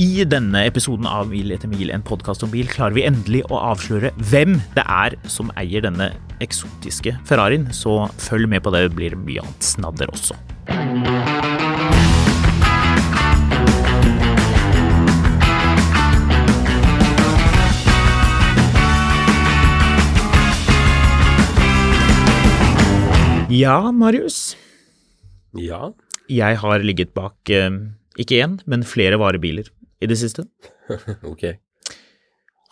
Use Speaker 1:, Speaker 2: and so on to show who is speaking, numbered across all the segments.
Speaker 1: I denne episoden av Mil etter mil, en podkast om bil, klarer vi endelig å avsløre hvem det er som eier denne eksotiske Ferrarien, så følg med på det, det blir mye annet snadder også. Ja, Marius.
Speaker 2: Ja.
Speaker 1: Jeg har ligget bak eh, ikke én, men flere varebiler i det siste.
Speaker 2: Ok.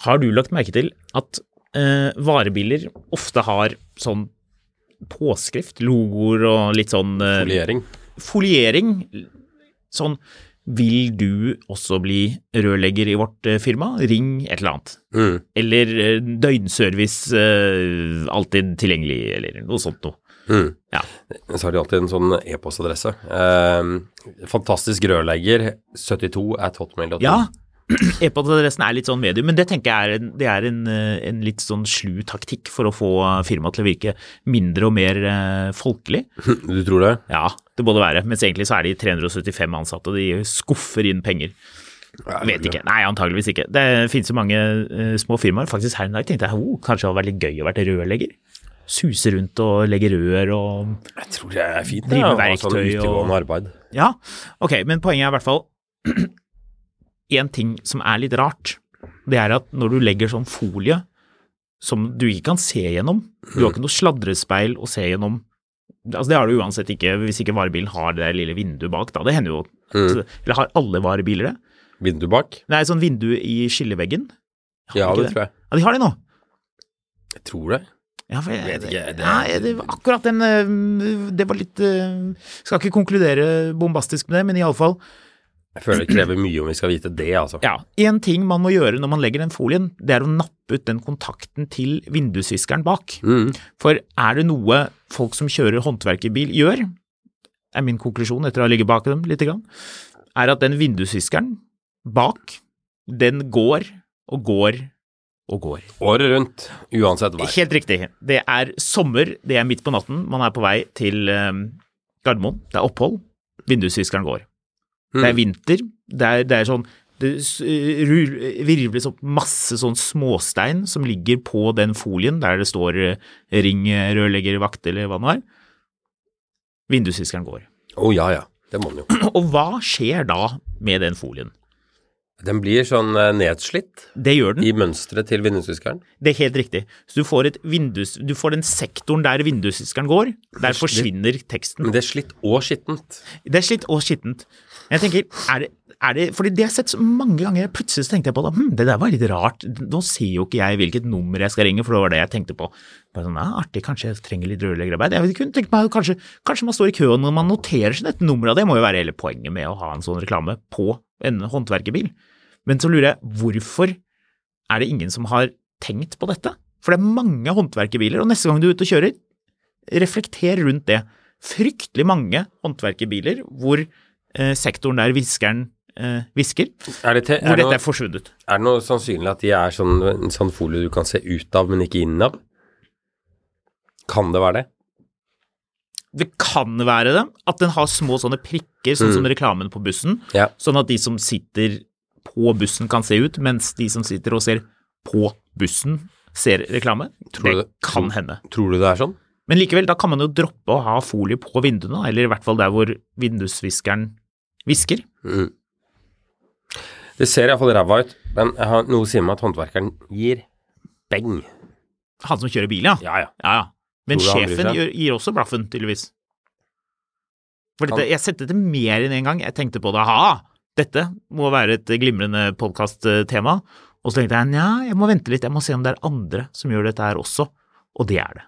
Speaker 1: Har du lagt merke til at eh, varebiler ofte har sånn påskrift, logoer og litt sånn eh,
Speaker 2: Foliering.
Speaker 1: foliering? Sånn Vil du også bli rørlegger i vårt eh, firma? Ring et eller annet.
Speaker 2: Mm.
Speaker 1: Eller eh, døgnservice, eh, alltid tilgjengelig, eller noe sånt noe.
Speaker 2: Mm.
Speaker 1: Ja.
Speaker 2: Så har de alltid en sånn e-postadresse. Eh, fantastisk rørlegger 72 at hotmail.com.
Speaker 1: Ja, e-postadressen er litt sånn medium, men det tenker jeg er en, det er en, eh, en litt sånn slu taktikk for å få firmaet til å virke mindre og mer eh, folkelig.
Speaker 2: Du tror det?
Speaker 1: Ja, det må det være. Mens egentlig så er de 375 ansatte, og de skuffer inn penger. Vet ikke. Nei, antageligvis ikke. Det finnes jo mange uh, små firmaer. Faktisk her en dag tenkte jeg oh, kanskje det hadde vært litt gøy å være rørlegger. Suse rundt og legge rør og
Speaker 2: Jeg tror det er fint.
Speaker 1: Drive
Speaker 2: ja,
Speaker 1: med
Speaker 2: å ha sånn
Speaker 1: verktøy og-
Speaker 2: utegående arbeid.
Speaker 1: Ja, ok, men poenget er i hvert fall En ting som er litt rart, det er at når du legger sånn folie som du ikke kan se gjennom, du har ikke noe sladrespeil å se gjennom Altså Det har du uansett ikke hvis ikke varebilen har det der lille vinduet bak, da. Det hender jo
Speaker 2: Mm.
Speaker 1: Eller har alle varebiler det?
Speaker 2: Vindu bak?
Speaker 1: Nei, sånn vindu i skilleveggen. Har
Speaker 2: Ja, det,
Speaker 1: det
Speaker 2: tror jeg.
Speaker 1: Ja, de har det nå.
Speaker 2: Jeg tror det.
Speaker 1: Ja, for jeg,
Speaker 2: Vet ikke, det-
Speaker 1: Nei, det var akkurat den øh, Det var litt øh, Skal ikke konkludere bombastisk med det, men iallfall
Speaker 2: Jeg føler det krever mye om vi skal vite det, altså.
Speaker 1: Ja, en ting man må gjøre når man legger den folien, det er å nappe ut den kontakten til vindusviskeren bak.
Speaker 2: Mm.
Speaker 1: For er det noe folk som kjører håndverkerbil gjør, er min konklusjon etter å ha ligget bak dem litt, grann, er at den vindusviskeren bak, den går og går og går.
Speaker 2: Året rundt, uansett vær.
Speaker 1: Helt riktig. Det er sommer, det er midt på natten, man er på vei til eh, Gardermoen, det er opphold, vindusviskeren går. Det er
Speaker 2: Mm.
Speaker 1: vinter, det er, det er sånn det virvles opp masse sånn småstein som ligger på den folien der det står eh, 'ring rørlegger, vakt eller hva det nå er. Vindusviskeren går.
Speaker 2: Å ja, ja. Det må den jo.
Speaker 1: Og hva skjer da med den folien?
Speaker 2: Den blir sånn eh, nedslitt
Speaker 1: Det gjør den.
Speaker 2: i mønsteret til vindusviskeren.
Speaker 1: Det er helt riktig. Så du får, et vindus, du får den sektoren der vindusviskeren går, der forsvinner teksten.
Speaker 2: Men det er slitt og skittent.
Speaker 1: Det er slitt og skittent. Jeg tenker, er det, er det Fordi det har jeg sett så mange ganger. Plutselig så tenkte jeg på det. Hm, det der var litt rart. Nå ser jo ikke jeg hvilket nummer jeg skal ringe, for det var det jeg tenkte på. Bare sånn, ja, Artig, kanskje jeg trenger litt rørleggerarbeid. Jeg kunne tenkt meg kanskje, kanskje man står i kø når man noterer seg dette nummeret. Det må jo være hele poenget med å ha en sånn reklame på en håndverkerbil. Men så lurer jeg, hvorfor er det ingen som har tenkt på dette? For det er mange håndverkerbiler, og neste gang du er ute og kjører, reflekter rundt det. Fryktelig mange håndverkerbiler hvor eh, sektoren der viskeren eh, visker,
Speaker 2: Er det,
Speaker 1: hvor
Speaker 2: er, det
Speaker 1: dette er forsvunnet.
Speaker 2: er det noe sannsynlig at de er sånn, en sånn folie du kan se ut av, men ikke inn av? Kan det være det?
Speaker 1: Det kan være det, at den har små sånne prikker, sånn
Speaker 2: Mm.
Speaker 1: som reklamen på bussen,
Speaker 2: Ja.
Speaker 1: sånn at de som sitter på bussen kan se ut, mens de som sitter og ser på bussen ser reklame.
Speaker 2: Tror
Speaker 1: det
Speaker 2: du det-
Speaker 1: kan
Speaker 2: tror-
Speaker 1: hende.
Speaker 2: Tror du det er sånn?
Speaker 1: Men likevel, da kan man jo droppe å ha folie på vinduene, eller i hvert fall der hvor vindusviskeren Hvisker.
Speaker 2: Mm. Det ser iallfall ræva ut, men jeg har noe sier meg at håndverkeren gir beng.
Speaker 1: Han som kjører bil, ja.
Speaker 2: Ja, ja.
Speaker 1: Ja, ja. Men sjefen gir, gir også blaffen, tydeligvis. For dette, jeg sendte det mer enn en gang. Jeg tenkte på det. Aha, dette må være et glimrende podkast-tema. Og så tenkte jeg nja, jeg må vente litt. Jeg må se om det er andre som gjør dette her også. Og det er det.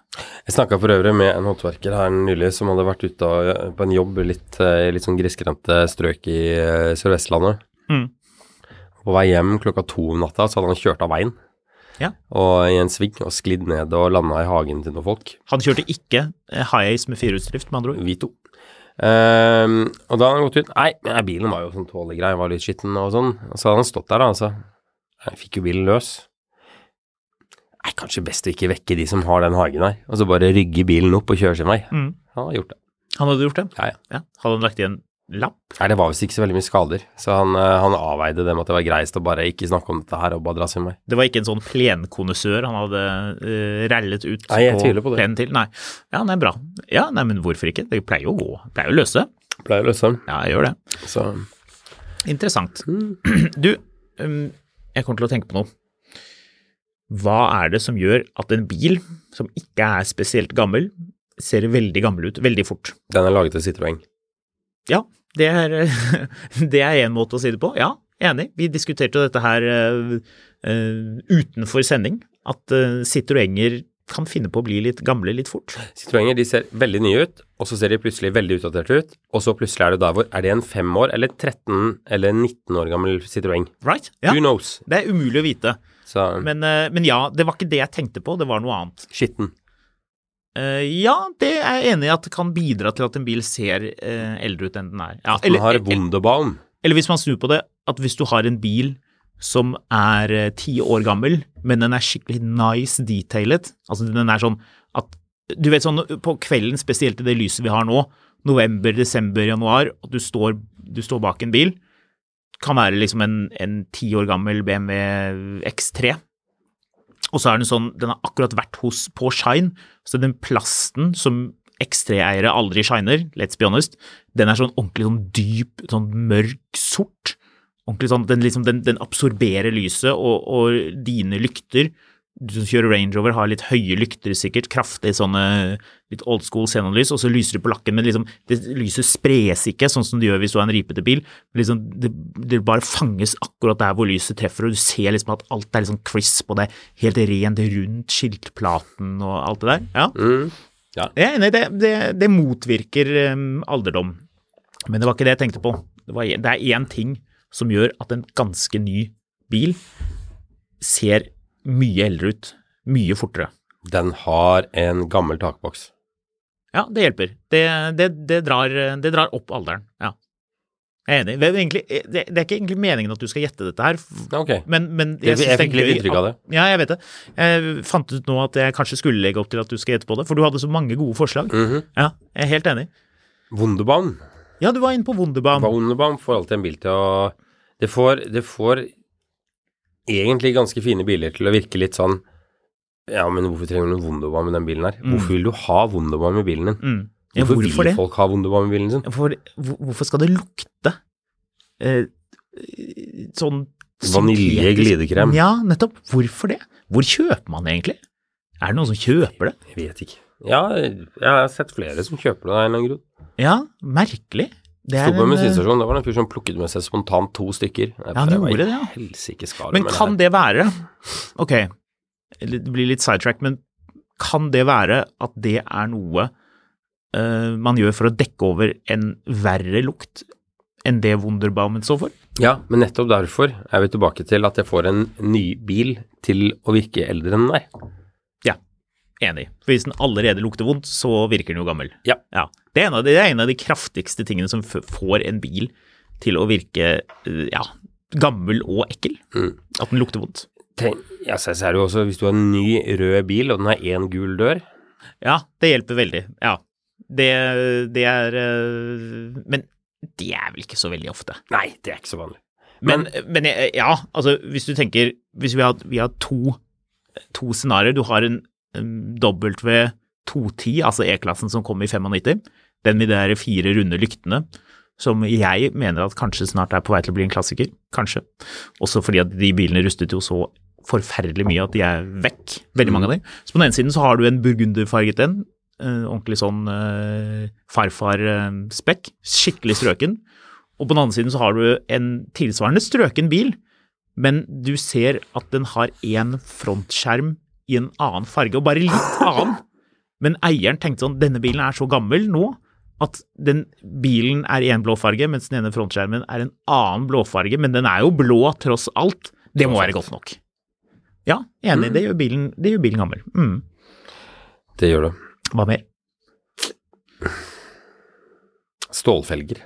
Speaker 2: Jeg snakka for øvrig med en håndverker her nylig som hadde vært ute på en jobb litt, eh, litt sånn grisgrendte strøk i eh, Sør-Vestlandet.
Speaker 1: Mm.
Speaker 2: På vei hjem klokka to om natta så hadde han kjørt av veien.
Speaker 1: Ja.
Speaker 2: Og i en sving og sklidd ned og landa i hagen til noen folk.
Speaker 1: Han kjørte ikke eh, high ace med firehjulsdrift, med andre ord.
Speaker 2: Vi to. Ehm, og da hadde han gått ut Nei, nei, bilen var jo sånn tålegrei, grei, var litt skitten og sånn. Og så hadde han stått der, da, altså. Jeg fikk jo bilen løs. Nei, kanskje best å ikke vekke de som har den hagen her, og så bare rygge bilen opp og kjøre sin vei.
Speaker 1: Mm.
Speaker 2: Han hadde gjort det.
Speaker 1: Han hadde gjort det?
Speaker 2: Ja, ja.
Speaker 1: Ja. Hadde han lagt igjen lapp?
Speaker 2: Nei, det var visst ikke så veldig mye skader, så han, eh, han avveide det med at det var greist å bare ikke snakke om dette her og bare dra sin vei.
Speaker 1: Det var ikke en sånn plenkonnoissør han hadde uh, rallet ut
Speaker 2: Nei, jeg på, på det.
Speaker 1: plenen til? Nei. Ja, nei, bra. Ja, nei, men hvorfor ikke? Det pleier jo å gå. Pleier jo å løse.
Speaker 2: Pleier å løse.
Speaker 1: Ja, jeg gjør det.
Speaker 2: Så
Speaker 1: Interessant.
Speaker 2: Mm.
Speaker 1: Du, um, jeg kommer til å tenke på noe. Hva er det som gjør at en bil som ikke er spesielt gammel, ser veldig gammel ut veldig fort?
Speaker 2: den er laget til Citroën.
Speaker 1: Ja, det er, det er en måte å si det på. Ja, enig. Vi diskuterte jo dette her eh, utenfor sending, at uh, Citroënger kan finne på å bli litt gamle litt fort.
Speaker 2: Citroenger de ser veldig nye ut, og så ser de plutselig veldig utdaterte ut, og så plutselig er det der hvor Er det en fem år eller 13 eller 19 år gammel Citroën?
Speaker 1: Right? Ja,
Speaker 2: Who knows?
Speaker 1: det er umulig å vite.
Speaker 2: Så
Speaker 1: Men, men ja, det var ikke det jeg tenkte på, det var noe annet.
Speaker 2: skitten.
Speaker 1: Eh, ja, det er jeg enig i at det kan bidra til at en bil ser eh, eldre ut enn den er. Ja,
Speaker 2: Den har
Speaker 1: eller,
Speaker 2: Wunderbaum.
Speaker 1: eller hvis man snur på det, at hvis du har en bil som er eh, ti år gammel, men den er skikkelig nice detailet, altså den er sånn at Du vet sånn på kvelden, spesielt i det lyset vi har nå, november, desember, januar, at du står, du står bak en bil, kan være liksom en ti år gammel BMW X3, og så er den sånn, den har akkurat vært hos på Shine, så den plasten som X3-eiere aldri shiner, let's be honest, den er sånn ordentlig sånn dyp, sånn mørk sort. Ordentlig sånn, den, liksom, den, den absorberer lyset, og, og dine lykter Du som kjører Range Rover, har litt høye lykter sikkert, kraftig sånne litt old school scenelys, og så lyser det på lakken, men liksom, det lyset spres ikke, sånn som det gjør hvis du har en ripete bil. Liksom, det, det bare fanges akkurat der hvor lyset treffer, og du ser liksom at alt er liksom crisp, og det er helt rent rundt skiltplaten og alt det der. Ja.
Speaker 2: Mm.
Speaker 1: Jeg er enig, det, det, det motvirker um, alderdom. Men det var ikke det jeg tenkte på. Det, var, det er én ting som gjør at en ganske ny bil ser mye eldre ut. Mye fortere.
Speaker 2: Den har en gammel takboks.
Speaker 1: Ja, det hjelper. Det, det, det, drar, det drar opp alderen. Ja. Jeg er enig. Det er, egentlig, det, det er ikke egentlig meningen at du skal gjette dette her,
Speaker 2: Okay. Ok.
Speaker 1: men, men
Speaker 2: Jeg, jeg,
Speaker 1: jeg
Speaker 2: fikk litt inntrykk av det.
Speaker 1: Ja, jeg vet det. Jeg fant ut nå at jeg kanskje skulle legge opp til at du skal gjette på det, for du hadde så mange gode forslag.
Speaker 2: Mhm.
Speaker 1: Ja, jeg er helt enig.
Speaker 2: Wunderbaum.
Speaker 1: Ja, du var inne på Wunderbaum.
Speaker 2: Wunderbaum får alltid en bil til å Det får, det får egentlig ganske fine biler til å virke litt sånn Ja, men hvorfor trenger du en Wunderbaum med den bilen her? Hvorfor vil du ha Wunderbaum med bilen din?
Speaker 1: Mm. Ja,
Speaker 2: Hvorfor,
Speaker 1: hvorfor
Speaker 2: vil
Speaker 1: det?
Speaker 2: folk ha Wunderbaum med bilen sin?
Speaker 1: For, hvorfor skal det lukte eh, sånn
Speaker 2: Vanilje glidekrem.
Speaker 1: Ja, nettopp. Hvorfor det? Hvor kjøper man det egentlig? Er det noen som kjøper det?
Speaker 2: Jeg vet ikke. Ja, jeg har sett flere som kjøper det av en eller annen grunn.
Speaker 1: Ja, merkelig.
Speaker 2: Sto på en bensinstasjon, det var en fyr som plukket med seg spontant to stykker. Ja,
Speaker 1: han gjorde det, ja.
Speaker 2: Skala
Speaker 1: Men kan det være Ok, det blir litt sidetrack, men kan det være at det er noe uh, man gjør for å dekke over en verre lukt enn det Wunderbaumen står for?
Speaker 2: Ja, men nettopp derfor er vi tilbake til at jeg får en ny bil til å virke eldre enn den er.
Speaker 1: Ja, enig. For hvis den allerede lukter vondt, så virker den jo gammel.
Speaker 2: Ja.
Speaker 1: Det, er de, det er en av de kraftigste tingene som får en bil til å virke eh, ja, gammel og ekkel.
Speaker 2: Mm.
Speaker 1: At den lukter vondt.
Speaker 2: Tenk, ja, så er det jo også, hvis du har en ny rød bil, og den har én gul dør
Speaker 1: Ja, det hjelper veldig. Ja. Det, det er eh, Men det er vel ikke så veldig ofte.
Speaker 2: Nei, det er ikke så vanlig.
Speaker 1: Men, men men ja, altså hvis du tenker Hvis vi har, vi har to, to scenarioer. Du har en W210, altså E-klassen som kom i 95. Den med de fire runde lyktene. som jeg mener at kanskje snart er på vei til å bli en klassiker. Kanskje. Også fordi at de bilene rustet jo så forferdelig mye at de er vekk, veldig mange av dem. Så på den ene siden så har du en burgunderfarget en, eh, ordentlig sånn eh, farfar-spekk, skikkelig strøken. Og på den andre siden så har du en tilsvarende strøken bil, men du ser at den har én frontskjerm i en annen farge, og bare litt annen. Men eieren tenkte sånn, denne bilen er så gammel nå at den bilen er i en blå farge, mens den ene frontskjermen er en annen blåfarge, men den er jo blå tross alt. Det må være godt nok. Ja, enig. Det, gjør bilen, det gjør bilen gammel. Mm.
Speaker 2: Det gjør det.
Speaker 1: Hva mer?
Speaker 2: Stålfelger.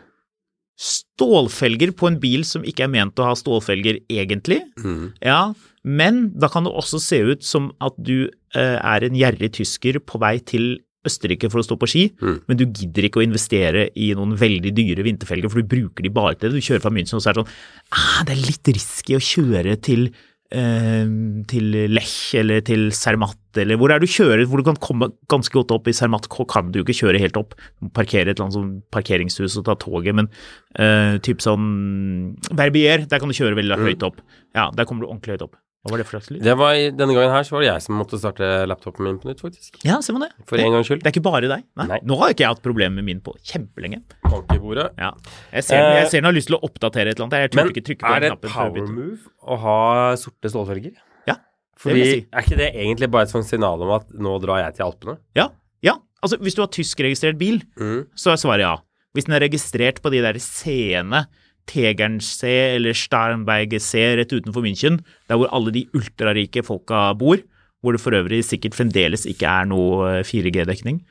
Speaker 1: Stålfelger på en bil som ikke er ment å ha stålfelger egentlig.
Speaker 2: Mm.
Speaker 1: Ja, men da kan det også se ut som at du eh, er en gjerrig tysker på vei til Østerrike for å stå på ski,
Speaker 2: Mm.
Speaker 1: men du gidder ikke å investere i noen veldig dyre vinterfelger, for du bruker de bare til det. Du kjører fra München, og så er det sånn ah, Det er litt risky å kjøre til til Lech eller til Zermatt, eller hvor er du kjører, hvor du kan komme ganske godt opp. I Zermatt kan du jo ikke kjøre helt opp, Du må parkere et eller annet sånn parkeringshus og ta toget, men uh, typ sånn Verbier, der kan du kjøre veldig høyt opp. Ja, der kommer du ordentlig høyt opp. Hva var det for slags lyd?
Speaker 2: Det var, denne gangen her så var det jeg som måtte starte laptopen min på nytt, faktisk.
Speaker 1: Ja, ser man det.
Speaker 2: For en gangs skyld.
Speaker 1: Det er ikke bare deg. Nei.
Speaker 2: Nei.
Speaker 1: Nå har ikke jeg hatt problemer med min på kjempelenge.
Speaker 2: Bank i bordet.
Speaker 1: Ja. Jeg ser,
Speaker 2: Eh,
Speaker 1: jeg ser den har lyst til å oppdatere et eller annet. Jeg
Speaker 2: Men
Speaker 1: ikke trykke på
Speaker 2: er det et power move å ha sorte stålfelger?
Speaker 1: Ja,
Speaker 2: Fordi
Speaker 1: vil jeg si.
Speaker 2: er ikke det egentlig bare et sånt signal om at nå drar jeg til Alpene?
Speaker 1: Ja, ja. Altså, hvis du har tyskregistrert bil,
Speaker 2: Mm.
Speaker 1: så er svaret ja. Hvis den er registrert på de der seende Tegernsee eller Starnbergsee rett utenfor München, der hvor alle de ultrarike folka bor, hvor det for øvrig sikkert fremdeles ikke er noe 4G-dekning.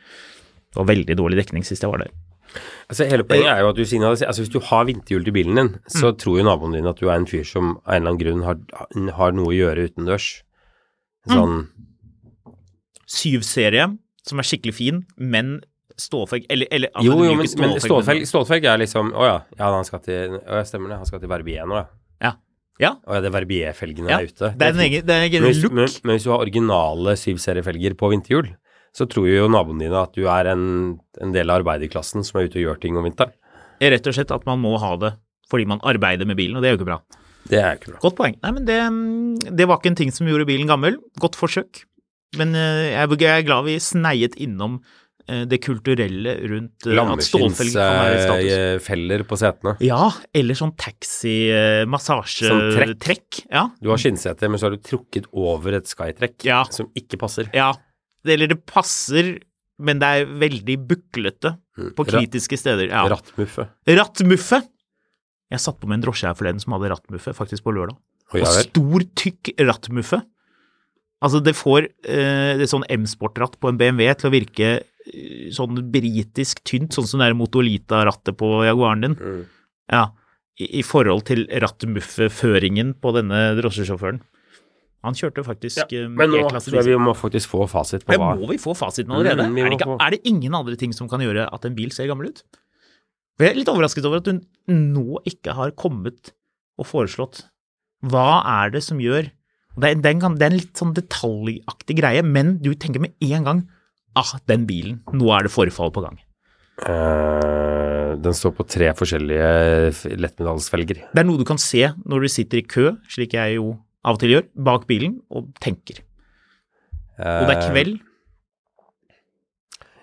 Speaker 1: Det var veldig dårlig dekning sist jeg var der.
Speaker 2: Altså Hele poenget er jo at du signaliserer Altså Hvis du har vinterhjul til bilen din, så
Speaker 1: Mm.
Speaker 2: tror jo naboen din at du er en fyr som av en eller annen grunn har, har noe å gjøre utendørs. Sånn
Speaker 1: Syv-serie, som er skikkelig fin, men stålfelg Eller, eller altså,
Speaker 2: Jo, jo, men, men
Speaker 1: stålfelg,
Speaker 2: stålfelg, er liksom Å ja, ja, han skal til Å ja, stemmer det. Han skal til Verbier nå, ja.
Speaker 1: Ja. ja.
Speaker 2: Å ja, det Verbier-felgene
Speaker 1: Ja,
Speaker 2: er ute.
Speaker 1: Det er en egen, det er en egen
Speaker 2: men,
Speaker 1: look.
Speaker 2: men, men hvis du har originale syvseriefelger på vinterhjul, så tror jo naboene dine at du er en, en del av arbeiderklassen som er ute og gjør ting om vinteren.
Speaker 1: Rett og slett at man må ha det fordi man arbeider med bilen, og det er jo ikke bra.
Speaker 2: Det er jo ikke bra.
Speaker 1: Godt poeng. Nei, men det, det var ikke en ting som gjorde bilen gammel. Godt forsøk. Men eh, jeg er glad vi sneiet innom det kulturelle rundt eh, status.
Speaker 2: Lammeskinnsfeller på setene.
Speaker 1: Ja, eller sånn taxi, eh,
Speaker 2: Sånn trekk.
Speaker 1: Ja,
Speaker 2: Du har skinnsete, men så har du trukket over et skytrekk
Speaker 1: Ja.
Speaker 2: som ikke passer.
Speaker 1: ja. Eller det passer, men det er veldig buklete på kritiske steder. Ja.
Speaker 2: Rattmuffe.
Speaker 1: Rattmuffe! Jeg satt på med en drosje her forleden som hadde rattmuffe, faktisk på lørdag. Og,
Speaker 2: Og
Speaker 1: stor, tykk rattmuffe. Altså, det får eh, det sånn M-sportratt på en BMW til å virke eh, sånn britisk tynt, sånn som det er Motolita-rattet på Jaguaren din.
Speaker 2: Mm.
Speaker 1: Ja, i, i forhold til rattmuffe-føringen på denne drosjesjåføren. Han kjørte faktisk
Speaker 2: Ja,
Speaker 1: eh,
Speaker 2: men nå tror jeg vi må faktisk få fasit på hva
Speaker 1: må vi få fasiten allerede?
Speaker 2: Mm,
Speaker 1: er, det ikke, er det ingen andre ting som kan gjøre at en bil ser gammel ut? Jeg er litt overrasket over at hun nå ikke har kommet og foreslått hva er det som gjør Det er, det er, det er en litt sånn detaljaktig greie, men du tenker med en gang ah, den bilen, nå er det forfall på gang.
Speaker 2: Uh, Den står på tre forskjellige lettmetallsfelger.
Speaker 1: Det er noe du kan se når du sitter i kø, slik jeg jo av og til gjør, bak bilen og tenker. Og det er kveld.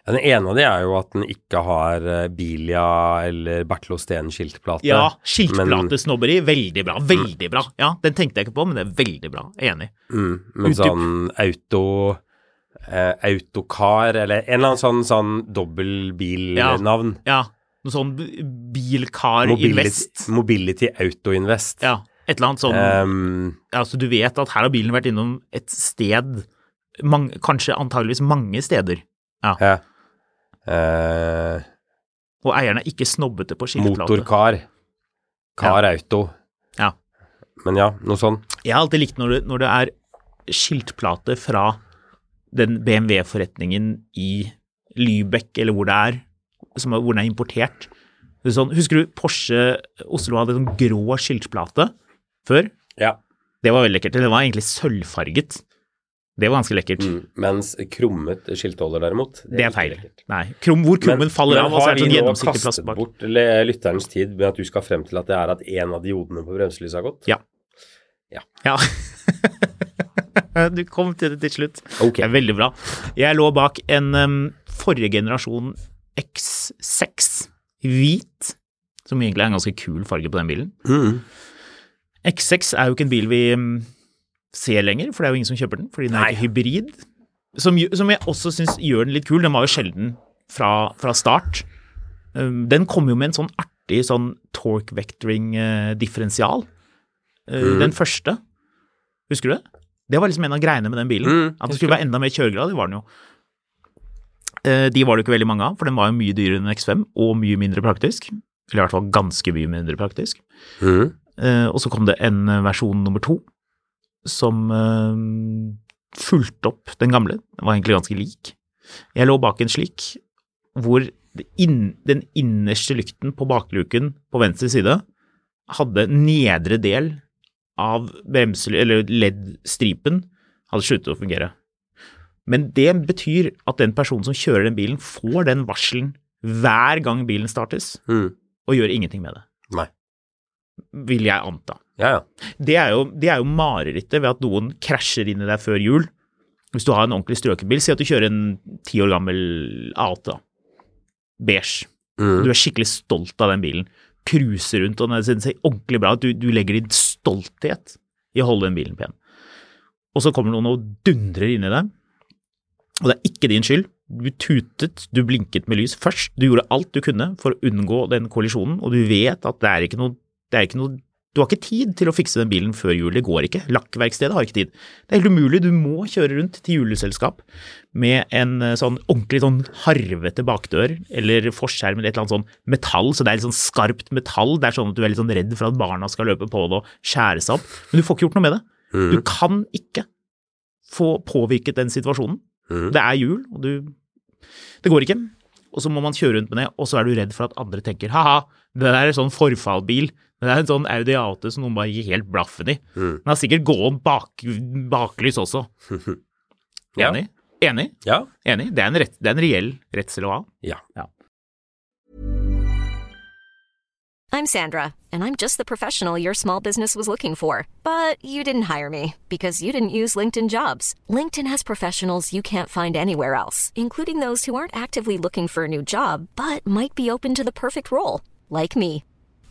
Speaker 2: Ja, Den ene av de er jo at den ikke har eh, Bilia eller Bertil Osten-skiltplate.
Speaker 1: Ja, skiltplatesnobberi, veldig bra. Veldig bra. Ja, den tenkte jeg ikke på, men det er veldig bra. Enig.
Speaker 2: Mm, men
Speaker 1: Utdyp.
Speaker 2: sånn auto eh, Autocar, eller en eller annen sånn, sånn dobbeltbilnavn.
Speaker 1: Ja, noe sånn Bilcar
Speaker 2: Mobility,
Speaker 1: invest.
Speaker 2: Mobility Auto Invest.
Speaker 1: Ja, et eller annet sånn
Speaker 2: um,
Speaker 1: ja, Så du vet at her har bilen vært innom et sted, mange, kanskje antageligvis mange steder,
Speaker 2: ja. Eh,
Speaker 1: og eierne er ikke snobbete på skiltplate.
Speaker 2: Motorkar. Car Auto.
Speaker 1: Ja.
Speaker 2: Men ja, noe sånn.
Speaker 1: Jeg har alltid likt når det, når det er skiltplate fra den BMW-forretningen i Lybekk, eller hvor det er, som er, hvor den er importert. Det er sånn, husker du Porsche Oslo hadde sånn grå skiltplate før?
Speaker 2: Ja.
Speaker 1: Det var veldig lekkert. Det var egentlig sølvfarget. Det var ganske lekkert.
Speaker 2: Mm. Mens krummet skiltholder derimot,
Speaker 1: Det er
Speaker 2: ikke
Speaker 1: feil. Nei. Krum, hvor krummen faller
Speaker 2: men
Speaker 1: av, og så er det sånn
Speaker 2: Har vi nå kastet bort lytterens tid med at du skal frem til at det er at en av diodene på bremselyset har gått?
Speaker 1: Ja.
Speaker 2: Ja.
Speaker 1: Ja. Du kom til det til slutt.
Speaker 2: Okay.
Speaker 1: Det er veldig bra. Jeg lå bak en um, forrige generasjon X6 hvit, som egentlig er en ganske kul farge på den bilen.
Speaker 2: Mm.
Speaker 1: X6 er jo ikke en bil vi um, ser lenger, for det er jo ingen som kjøper den, fordi den er
Speaker 2: Nei.
Speaker 1: ikke hybrid. Som, som jeg også syns gjør den litt kul. Den var jo sjelden fra, fra start. Um, den kom jo med en sånn artig sånn torque vectoring-differensial.
Speaker 2: Mm.
Speaker 1: Den første. Husker du det? Det var liksom en av greiene med den bilen.
Speaker 2: Mm,
Speaker 1: at det skulle være enda mer kjøreglad, det var den jo. Eh, De var det ikke veldig mange av, for den var jo mye dyrere enn X5, og mye mindre praktisk. Eller i hvert fall ganske mye mindre praktisk.
Speaker 2: Mm.
Speaker 1: Eh, og så kom det en eh, versjon nummer to som fulgte opp den gamle. Den var egentlig ganske lik. Jeg lå bak en slik hvor den innerste lykten på bakluken på venstre side hadde nedre del av bremsel- eller LED-stripen hadde sluttet å fungere. Men det betyr at den personen som kjører den bilen, får den varselen hver gang bilen startes,
Speaker 2: Mm.
Speaker 1: og gjør ingenting med det.
Speaker 2: Nei.
Speaker 1: Vil jeg anta.
Speaker 2: Ja, ja.
Speaker 1: Det er, jo, det er jo marerittet ved at noen krasjer inn i deg før jul. Hvis du har en ordentlig strøken bil, si at du kjører en ti år gammel A8, beige.
Speaker 2: Mm.
Speaker 1: Du er skikkelig stolt av den bilen. Cruiser rundt, og den ser ordentlig bra ut. Du, du legger din stolthet i å holde den bilen pen. Og så kommer noen og dundrer inn i deg, og det er ikke din skyld. Du tutet, du blinket med lys først. Du gjorde alt du kunne for å unngå den kollisjonen, og du vet at det er ikke noe, det er ikke noe du har ikke tid til å fikse den bilen før jul, det går ikke. Lakkverkstedet har ikke tid. Det er helt umulig, du må kjøre rundt til juleselskap med en eh, sånn ordentlig sånn harvete bakdør, eller forskjerm eller et eller annet sånn metall, så det er litt sånn skarpt metall. Det er sånn at du er litt sånn redd for at barna skal løpe på det og skjære seg opp. Men du får ikke gjort noe med det. Du kan ikke få påvirket den situasjonen.
Speaker 2: Mhm.
Speaker 1: Det er jul, og du Det går ikke. Og så må man kjøre rundt med det, og så er du redd for at andre tenker ha-ha, det der er sånn forfallbil. Det er en sånn Audi A8 som noen bare gir helt blaffen i.
Speaker 2: Mm.
Speaker 1: Den har sikkert gående bak, baklys også.
Speaker 2: Ja.
Speaker 1: Enig? Enig?
Speaker 2: Ja.
Speaker 1: Enig? Det er en, rett, det er en reell redsel å ha.
Speaker 2: Ja.
Speaker 3: I'm Sandra, and I'm just the professional your small business was looking for. But you didn't hire me because you didn't use LinkedIn jobs. LinkedIn has professionals you can't find anywhere else, including those who aren't actively looking for a new job but might be open to the perfect role, like me.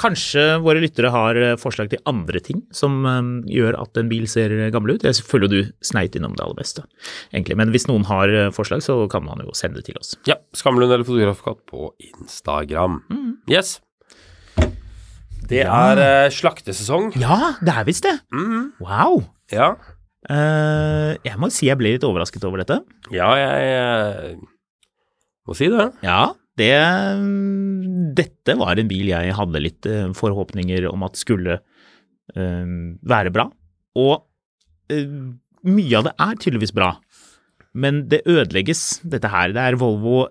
Speaker 1: Kanskje våre lyttere har eh, forslag til andre ting som eh, gjør at en bil ser gammel ut. Jeg føler du sneit innom det aller beste, egentlig. Men hvis noen har eh, forslag, så kan man jo sende det til oss.
Speaker 2: ja. Skamlund eller Fotografkatt på Instagram.
Speaker 1: Mm.
Speaker 2: Yes. Det er eh, slaktesesong.
Speaker 1: Ja, det er visst det! Wow!
Speaker 2: Ja.
Speaker 1: Uh, jeg må si jeg ble litt overrasket over dette.
Speaker 2: Ja, jeg jeg må si det.
Speaker 1: Ja, det Dette var en bil jeg hadde litt eh, forhåpninger om at skulle eh, være bra. Og eh, mye av det er tydeligvis bra, men det ødelegges, dette her. Det er Volvo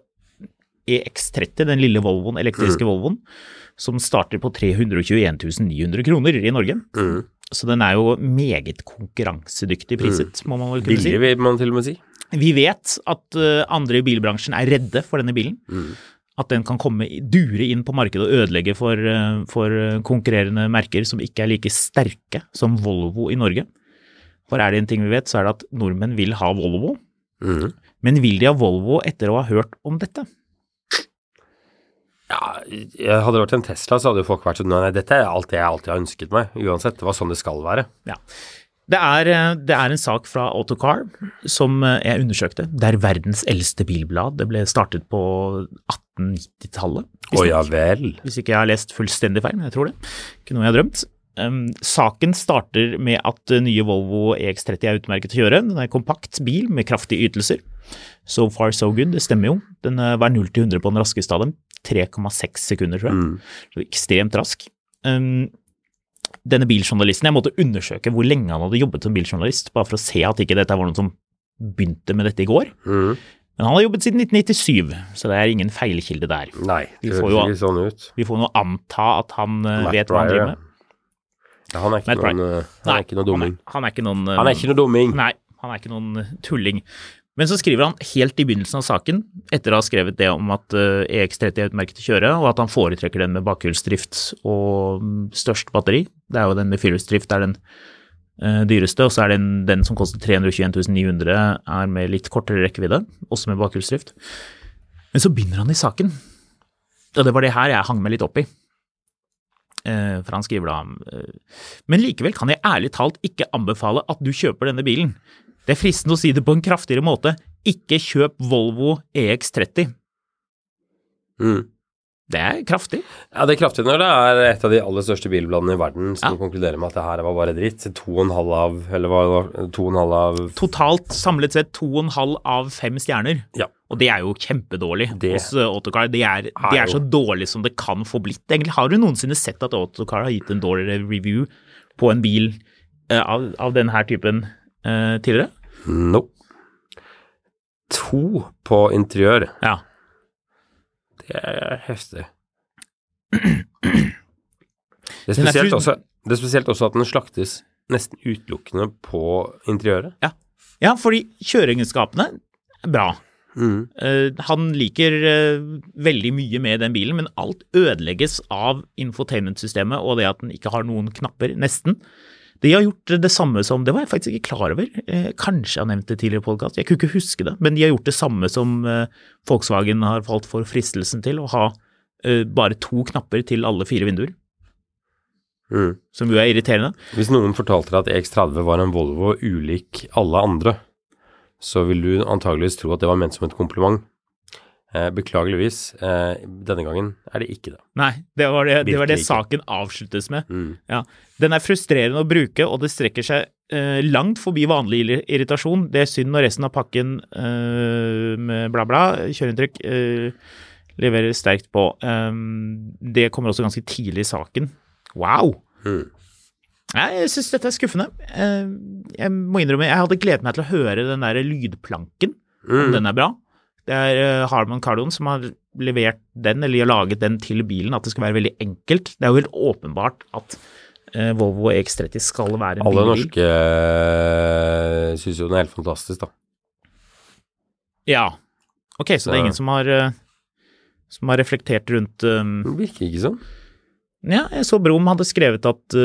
Speaker 1: EX30, den lille Volvoen, elektriske Volvoen, som starter på 321 900 kroner i Norge.
Speaker 2: Mm.
Speaker 1: Så den er jo meget konkurransedyktig priset, må man vel kunne si.
Speaker 2: Billig, vil man til og med si.
Speaker 1: Vi vet at eh, andre i bilbransjen er redde for denne bilen. At den kan komme, dure inn på markedet og ødelegge for, eh, for eh, konkurrerende merker som ikke er like sterke som Volvo i Norge. For er det en ting vi vet, så er det at nordmenn vil ha Volvo.
Speaker 2: Mm.
Speaker 1: Men vil de ha Volvo etter å ha hørt om dette?
Speaker 2: Ja, hadde det vært en Tesla, så hadde jo folk vært sånn Nei, dette er alt jeg alltid har ønsket meg. Uansett. Det var sånn det skal være.
Speaker 1: Ja. Det er, eh, det er en sak fra Autocar som eh, jeg undersøkte. Det er verdens eldste bilblad. Det ble startet på 1890-tallet.
Speaker 2: Å ja vel.
Speaker 1: Hvis ikke jeg har lest fullstendig feil, men jeg tror det. Ikke noe jeg har drømt. Um, saken starter med at uh, nye Volvo EX30 er utmerket å kjøre. Den er en kompakt bil med kraftige ytelser. So far so good, det stemmer jo. Den var 0 til 100 på den raskeste av dem. 3,6 sekunder, tror jeg. Så ekstremt rask. Um, denne biljournalisten, jeg måtte undersøke hvor lenge han hadde jobbet som biljournalist, bare for å se at ikke dette var noen som begynte med dette i går.
Speaker 2: Mm.
Speaker 1: Men han har jobbet siden 1997, så det er ingen feilkilde der.
Speaker 2: Nei, det
Speaker 1: får
Speaker 2: høres
Speaker 1: jo-
Speaker 2: ikke sånn ut.
Speaker 1: Vi får nå anta at han uh,
Speaker 2: Matt
Speaker 1: vet hva han driver med.
Speaker 2: Ja, han er ikke
Speaker 1: Matt
Speaker 2: noen, eh, er ikke noe dumming.
Speaker 1: Han er, han er ikke noen uh,
Speaker 2: Han er ikke noe dumming.
Speaker 1: Nei, han er ikke noen uh, tulling. Men så skriver han helt i begynnelsen av saken, etter å ha skrevet det om at uh, EX30 er utmerket å kjøre, og at han foretrekker den med bakhjulsdrift og mm, størst batteri. Det er jo den med firehjulsdrift er den uh, dyreste, og så er den, den som koster 321 900 er med litt kortere rekkevidde, også med bakhjulsdrift. Men så begynner han i saken, og det var det her jeg hang meg litt opp i. Eh, For han skriver da eh, Men likevel kan jeg ærlig talt ikke anbefale at du kjøper denne bilen. Det er fristende å si det på en kraftigere måte. Ikke kjøp Volvo EX30.
Speaker 2: Mm.
Speaker 1: Det er kraftig.
Speaker 2: Ja, det er kraftig når det er et av de aller største bilbladene i verden som
Speaker 1: Ja.
Speaker 2: konkluderer med at det her var bare dritt. To og en halv av Eller hva var det? To og en halv av
Speaker 1: Totalt samlet sett to og en halv av fem stjerner.
Speaker 2: Ja.
Speaker 1: Og det er jo kjempedårlig
Speaker 2: Det
Speaker 1: hos uh, Autocar. Det er, det
Speaker 2: er
Speaker 1: er så dårlig som det kan få blitt. Egentlig, har du noensinne sett at Autocar har gitt en dårligere review på en bil uh, av, av denne typen uh, tidligere?
Speaker 2: No. To på interiør.
Speaker 1: Ja.
Speaker 2: Det er heftig. Det er, spesielt også, det er spesielt også at den slaktes nesten utelukkende på interiøret.
Speaker 1: ja, fordi kjøreegenskapene er bra.
Speaker 2: Mm.
Speaker 1: Uh, han liker uh, veldig mye med den bilen, men alt ødelegges av infotainment-systemet og det at den ikke har noen knapper, nesten. De har gjort det samme som Det var jeg faktisk ikke klar over. Eh, kanskje jeg har nevnt det tidligere i podkast, jeg kunne ikke huske det. Men de har gjort det samme som eh, Volkswagen har falt for fristelsen til, å ha eh, bare to knapper til alle fire vinduer.
Speaker 2: Mm.
Speaker 1: Som jo er irriterende.
Speaker 2: Hvis noen fortalte deg at EX30 var en Volvo ulik alle andre, så vil du antageligvis tro at det var ment som et kompliment. Eh, beklageligvis, eh, denne gangen er det ikke det.
Speaker 1: Nei, det var det, det, var det saken avsluttes med.
Speaker 2: Mm.
Speaker 1: Ja. Den er frustrerende å bruke, og det strekker seg eh, langt forbi vanlig irritasjon. Det er synd når resten av pakken eh, med bla, bla, kjøreinntrykk, eh, leverer sterkt på. Um, det kommer også ganske tidlig i saken. Wow!
Speaker 2: Mm.
Speaker 1: Jeg syns dette er skuffende. Jeg må innrømme, jeg hadde gledet meg til å høre den der lydplanken, om
Speaker 2: Mm.
Speaker 1: den er bra. Det er eh, Harman Kardon som har levert den, eller laget den til bilen, at det skal være veldig enkelt. Det er jo helt åpenbart at eh, Volvo EX30 skal være en
Speaker 2: Alle
Speaker 1: bilbil.
Speaker 2: norske uh, syns jo den er helt fantastisk, da.
Speaker 1: Ja. Ok, så det er ingen som har, eh, som har reflektert rundt um,
Speaker 2: Det virker ikke sånn.
Speaker 1: Ja, jeg så Brom hadde skrevet at,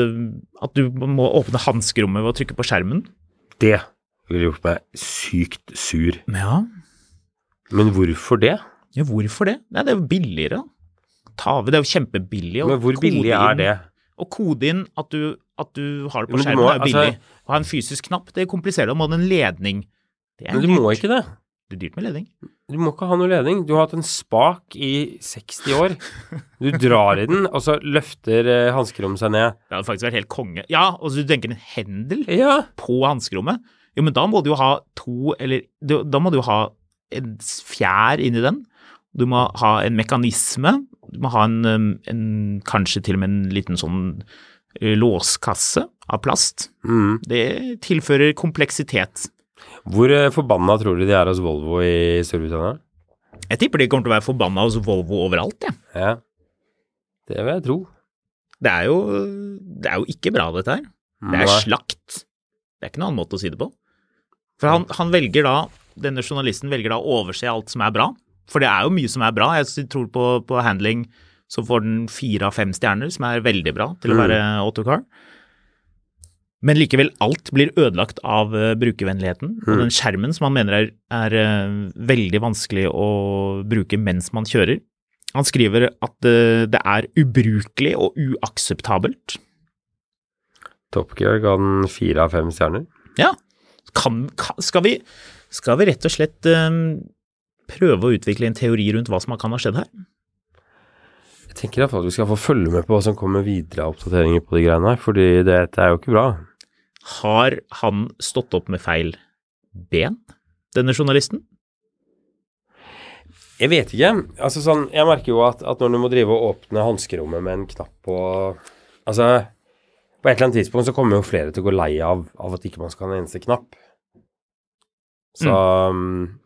Speaker 1: at du må åpne hanskerommet ved å trykke på skjermen.
Speaker 2: Det ville gjort meg sykt sur.
Speaker 1: Ja,
Speaker 2: Men hvorfor det?
Speaker 1: ja hvorfor det? Nei, det er jo billigere. Ta av, det er jo kjempebillig.
Speaker 2: Men hvor billig er det?
Speaker 1: Å kode inn at du, at du har det på skjermen,
Speaker 2: må-
Speaker 1: er jo billig.
Speaker 2: altså-
Speaker 1: Å ha en fysisk knapp, det kompliserer det. Å ha en ledning.
Speaker 2: Men du
Speaker 1: dyrt.
Speaker 2: må ikke det.
Speaker 1: Det er dyrt med ledning.
Speaker 2: Du må ikke ha noe ledning. Du har hatt en spak i 60 år. Du drar i den, og så løfter eh, hanskerommet seg ned.
Speaker 1: Det hadde faktisk vært helt konge. Ja, og så du tenker en hendel
Speaker 2: Ja.
Speaker 1: på hanskerommet. Jo, men da må du jo ha to, eller da må du jo ha en fjær inni den. Du må ha en mekanisme. Du må ha en, um, en kanskje til og med en liten sånn eh, låskasse av plast.
Speaker 2: Mm.
Speaker 1: Det tilfører kompleksitet.
Speaker 2: Hvor eh, forbanna tror du de er hos Volvo i Storbritannia?
Speaker 1: Jeg tipper de kommer til å være forbanna hos Volvo overalt, jeg.
Speaker 2: Ja. Det vil jeg tro.
Speaker 1: Det er jo, det er jo ikke bra, dette her. Det er slakt. Det er ikke noen annen måte å si det på. For han, han velger da, denne journalisten velger da å overse alt som er bra. For det er jo mye som er bra. Jeg tror på, på handling så får den fire av fem stjerner, som er veldig bra til å
Speaker 2: Mm.
Speaker 1: være autocar. Men likevel, alt blir ødelagt av eh, brukervennligheten. Og
Speaker 2: Mm.
Speaker 1: den skjermen som han mener er, er eh, veldig vanskelig å bruke mens man kjører. Han skriver at eh, det er ubrukelig og uakseptabelt.
Speaker 2: Top Gear ga den fire av fem stjerner.
Speaker 1: Ja. Kan, kan, skal, vi, skal vi rett og slett eh, prøve å utvikle en teori rundt hva som kan ha skjedd her?
Speaker 2: Jeg tenker iallfall at vi skal få følge med på hva som kommer videre av oppdateringer på de greiene her, fordi dette er jo ikke bra.
Speaker 1: Har han stått opp med feil ben, denne journalisten?
Speaker 2: Jeg vet ikke. Altså sånn, jeg merker jo at, at når du må drive og åpne hanskerommet med en knapp på Altså, på et eller annet tidspunkt så kommer jo flere til å gå lei av, av at ikke man skal ha en eneste knapp. Så um,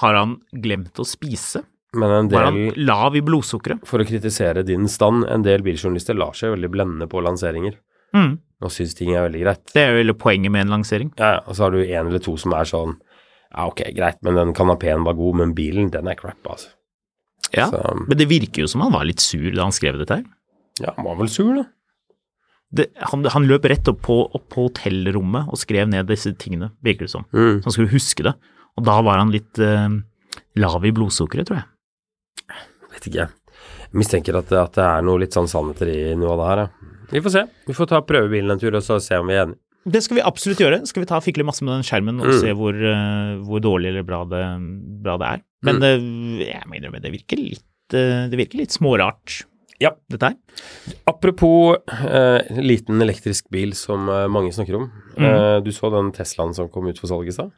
Speaker 1: Har han glemt å spise?
Speaker 2: Men en
Speaker 1: Var han lav i blodsukkeret?
Speaker 2: For å kritisere din stand, en del biljournalister lar seg veldig blende på lanseringer
Speaker 1: Mm.
Speaker 2: og syns ting er veldig greit.
Speaker 1: Det er jo hele poenget med en lansering.
Speaker 2: Ja, ja, og så har du en eller to som er sånn Ja, ok, greit, men den kanapeen var god, men bilen, den er crap, altså.
Speaker 1: Ja,
Speaker 2: Så,
Speaker 1: Men det virker jo som han var litt sur da han skrev dette her.
Speaker 2: ja, han var vel sur, da.
Speaker 1: Det, han, han løp rett opp på, opp på hotellrommet og skrev ned disse tingene, virker det som.
Speaker 2: Mm.
Speaker 1: Så han skulle huske det. Og da var han litt eh, lav i blodsukkeret, tror jeg.
Speaker 2: Vet ikke. Jeg mistenker at, at det er noe litt sånn sannheter i noe av det her, ja. Vi får se. Vi får ta prøvebilen en tur, og så se om vi er enige.
Speaker 1: Det skal vi absolutt gjøre. Skal vi ta fikle masse med den skjermen og
Speaker 2: Mm.
Speaker 1: se hvor, eh, hvor dårlig eller bra det, bra det er. Men
Speaker 2: Mm.
Speaker 1: det, jeg må innrømme, det virker litt, eh, det virker litt smårart,
Speaker 2: Ja.
Speaker 1: dette her.
Speaker 2: Apropos eh, liten elektrisk bil som eh, mange snakker om. Eh, du så den Teslaen som kom ut for salg i stad?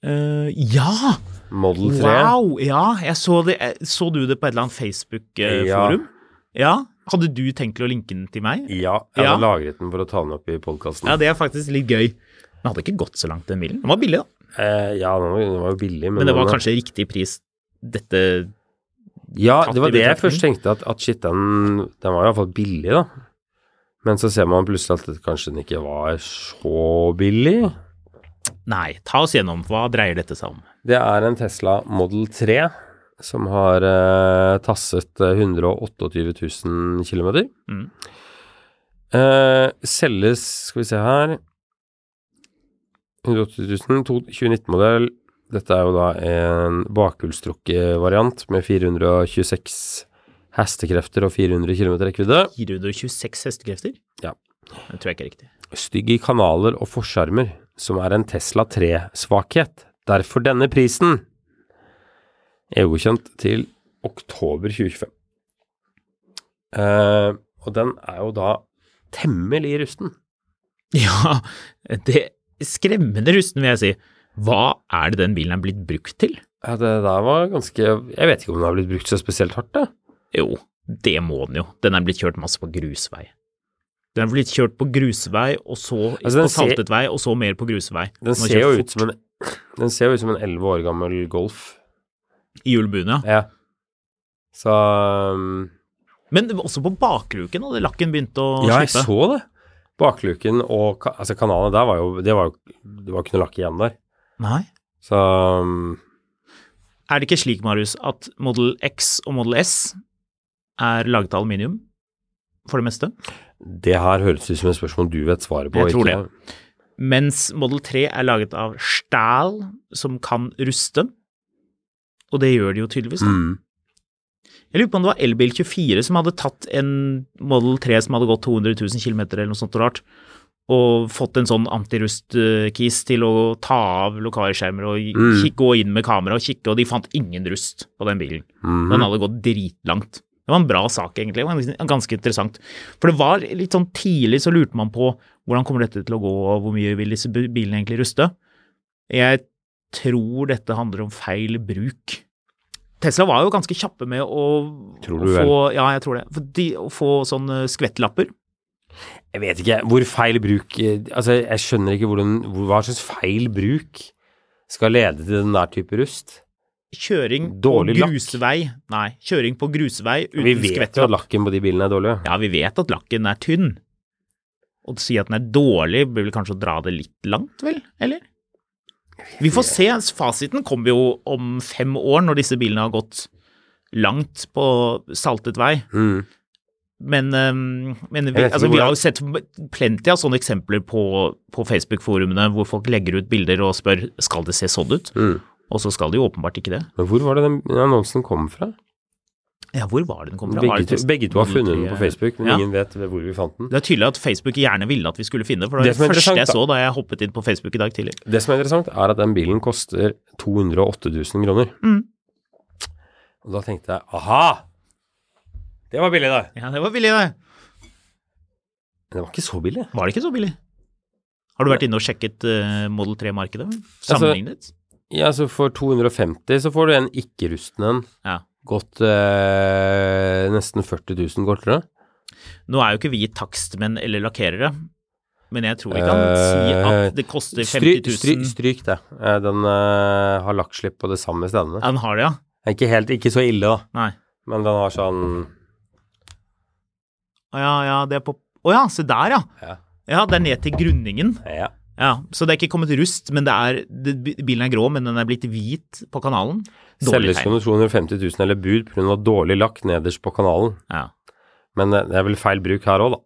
Speaker 1: Uh, ja!
Speaker 2: Model 3.
Speaker 1: Wow! Ja, jeg så det. Så du det på et eller annet Facebook-forum? Ja. Hadde du tenkt til å linke den til meg?
Speaker 2: Ja, jeg
Speaker 1: Ja.
Speaker 2: hadde lagret den for å ta den opp i podkasten.
Speaker 1: Ja, det er faktisk litt gøy. Den hadde ikke gått så langt, den bilen. Den var billig, da.
Speaker 2: Eh, ja, den var, den var jo billig, men,
Speaker 1: Men det var kanskje riktig pris, dette
Speaker 2: Ja, det var det jeg først tenkte, at, at shit, den, den var iallfall billig, da. Men så ser man plutselig at det, kanskje den ikke var så billig.
Speaker 1: Nei, ta oss gjennom. Hva dreier dette seg om?
Speaker 2: Det er en Tesla Model 3 som har eh, tasset eh, 128 000 km.
Speaker 1: Mm.
Speaker 2: Eh, selges, skal vi se her 180 000, to- 2019-modell. Dette er jo da en bakhjulstrukket variant med 426 hestekrefter og 400 km rekkevidde.
Speaker 1: 426 hestekrefter?
Speaker 2: Ja.
Speaker 1: Det tror jeg ikke er riktig.
Speaker 2: Stygg i kanaler og forskjermer, som er en Tesla 3-svakhet. Derfor denne prisen. EU-godkjent til oktober 2025. Eh, og den er jo da temmelig rusten.
Speaker 1: Ja, det skremmende rusten, vil jeg si. Hva er det den bilen er blitt brukt til?
Speaker 2: Ja, det der var ganske Jeg vet ikke om den har blitt brukt så spesielt hardt, da.
Speaker 1: Jo, det må den jo. Den er blitt kjørt masse på grusvei. Den er blitt kjørt på grusvei, og så
Speaker 2: Altså, på
Speaker 1: på
Speaker 2: ser-
Speaker 1: saltet vei, og så mer på grusvei.
Speaker 2: Den ser jo ut som en Den ser jo ut som en elleve år gammel Golf.
Speaker 1: I hjulbuen, ja.
Speaker 2: Ja. Så um,
Speaker 1: Men også på bakluken hadde lakken begynt å
Speaker 2: Ja, jeg
Speaker 1: slippe.
Speaker 2: så det. Bakluken og altså kanalene der var jo Det var jo Det var ikke noe lakk igjen der.
Speaker 1: Nei.
Speaker 2: Så um,
Speaker 1: Er det ikke slik, Marius, at Model X og Model S er laget av aluminium? For det meste.
Speaker 2: det her høres ut som et spørsmål du vet svaret på.
Speaker 1: Jeg tror
Speaker 2: ikke?
Speaker 1: Mens Model 3 er laget av stæl, som kan ruste. Og det gjør de jo tydeligvis.
Speaker 2: Mm.
Speaker 1: Jeg lurer på om det var Elbil 24 som hadde tatt en Model 3 som hadde gått 200 000 km eller noe sånt rart, og fått en sånn antirust-kis til å ta av lokalskjermer og
Speaker 2: Mm.
Speaker 1: gå inn med kamera og kikke, og de fant ingen rust på den bilen.
Speaker 2: Mm.
Speaker 1: Den hadde gått dritlangt. Det var en bra sak, egentlig. Det var ganske- interessant. For det var litt sånn tidlig så lurte man på hvordan kommer dette til å gå, og hvor mye vil disse bilene egentlig ruste. Jeg tror dette handler om feil bruk. Tesla var jo ganske kjappe med å, å få Ja, jeg tror det. De, å få sånne skvettlapper.
Speaker 2: Jeg vet ikke hvor feil bruk eh, Altså, jeg skjønner ikke hvordan hvor, Hva slags feil bruk skal lede til den der type rust?
Speaker 1: Kjøring
Speaker 2: Dårlig
Speaker 1: på
Speaker 2: lakk.
Speaker 1: Nei, kjøring på grusvei uten
Speaker 2: Vi vet jo at lakken på de bilene er dårlig.
Speaker 1: Ja, vi vet at lakken er tynn. Å si at den er dårlig, blir vel kanskje å dra det litt langt, vel? Eller? Vi får se. Fasiten kommer jo om fem år, når disse bilene har gått langt på saltet vei.
Speaker 2: Mm.
Speaker 1: Men, men vi, altså, vi har jo sett plenty av sånne eksempler på, på Facebook-forumene hvor folk legger ut bilder og spør skal det se sånn ut,
Speaker 2: Mm.
Speaker 1: og så skal det jo åpenbart ikke det.
Speaker 2: Men hvor var det den annonsen kom fra?
Speaker 1: Ja, hvor var det den kom fra?
Speaker 2: Begge,
Speaker 1: det
Speaker 2: to, begge to har funnet den på Facebook, men
Speaker 1: Ja.
Speaker 2: ingen vet hvor vi fant den.
Speaker 1: Det er tydelig at Facebook gjerne ville at vi skulle finne den, for det
Speaker 2: Det
Speaker 1: var
Speaker 2: er
Speaker 1: det første jeg så da jeg hoppet inn på Facebook i dag tidlig.
Speaker 2: Det som er interessant, er at den bilen koster 208 000 kroner.
Speaker 1: Mm.
Speaker 2: Og da tenkte jeg aha! Det var billig, da.
Speaker 1: Ja, det var billig, det.
Speaker 2: Men det var ikke så billig.
Speaker 1: Var det ikke så billig? Har du vært inne og sjekket uh, Model 3-markedet?
Speaker 2: Altså,
Speaker 1: Sammenlignet?
Speaker 2: Ja, så for 250 så får du en ikke-rusten en.
Speaker 1: Ja.
Speaker 2: Gått uh, nesten 40 000 kortere.
Speaker 1: Nå er jo ikke vi takstmenn eller lakkerere, men jeg tror vi kan si at det koster 50 000
Speaker 2: stryk, stryk det. Eh, Den uh, har lakkslipp på det samme stedene.
Speaker 1: Den har det, ja?
Speaker 2: Ikke helt, ikke så ille, da.
Speaker 1: Nei.
Speaker 2: Men den har sånn
Speaker 1: Å ja, ja, det er på Å ja, se der, ja.
Speaker 2: Ja.
Speaker 1: Ja, det er ned til grunningen.
Speaker 2: Ja.
Speaker 1: Ja, Så det er ikke kommet rust, men det er det, Bilen er grå, men den er blitt hvit på kanalen. Dårlig
Speaker 2: Selges for 250 000 eller bud pga. dårlig lakk nederst på kanalen.
Speaker 1: Ja.
Speaker 2: Men eh, det er vel feil bruk her òg, da.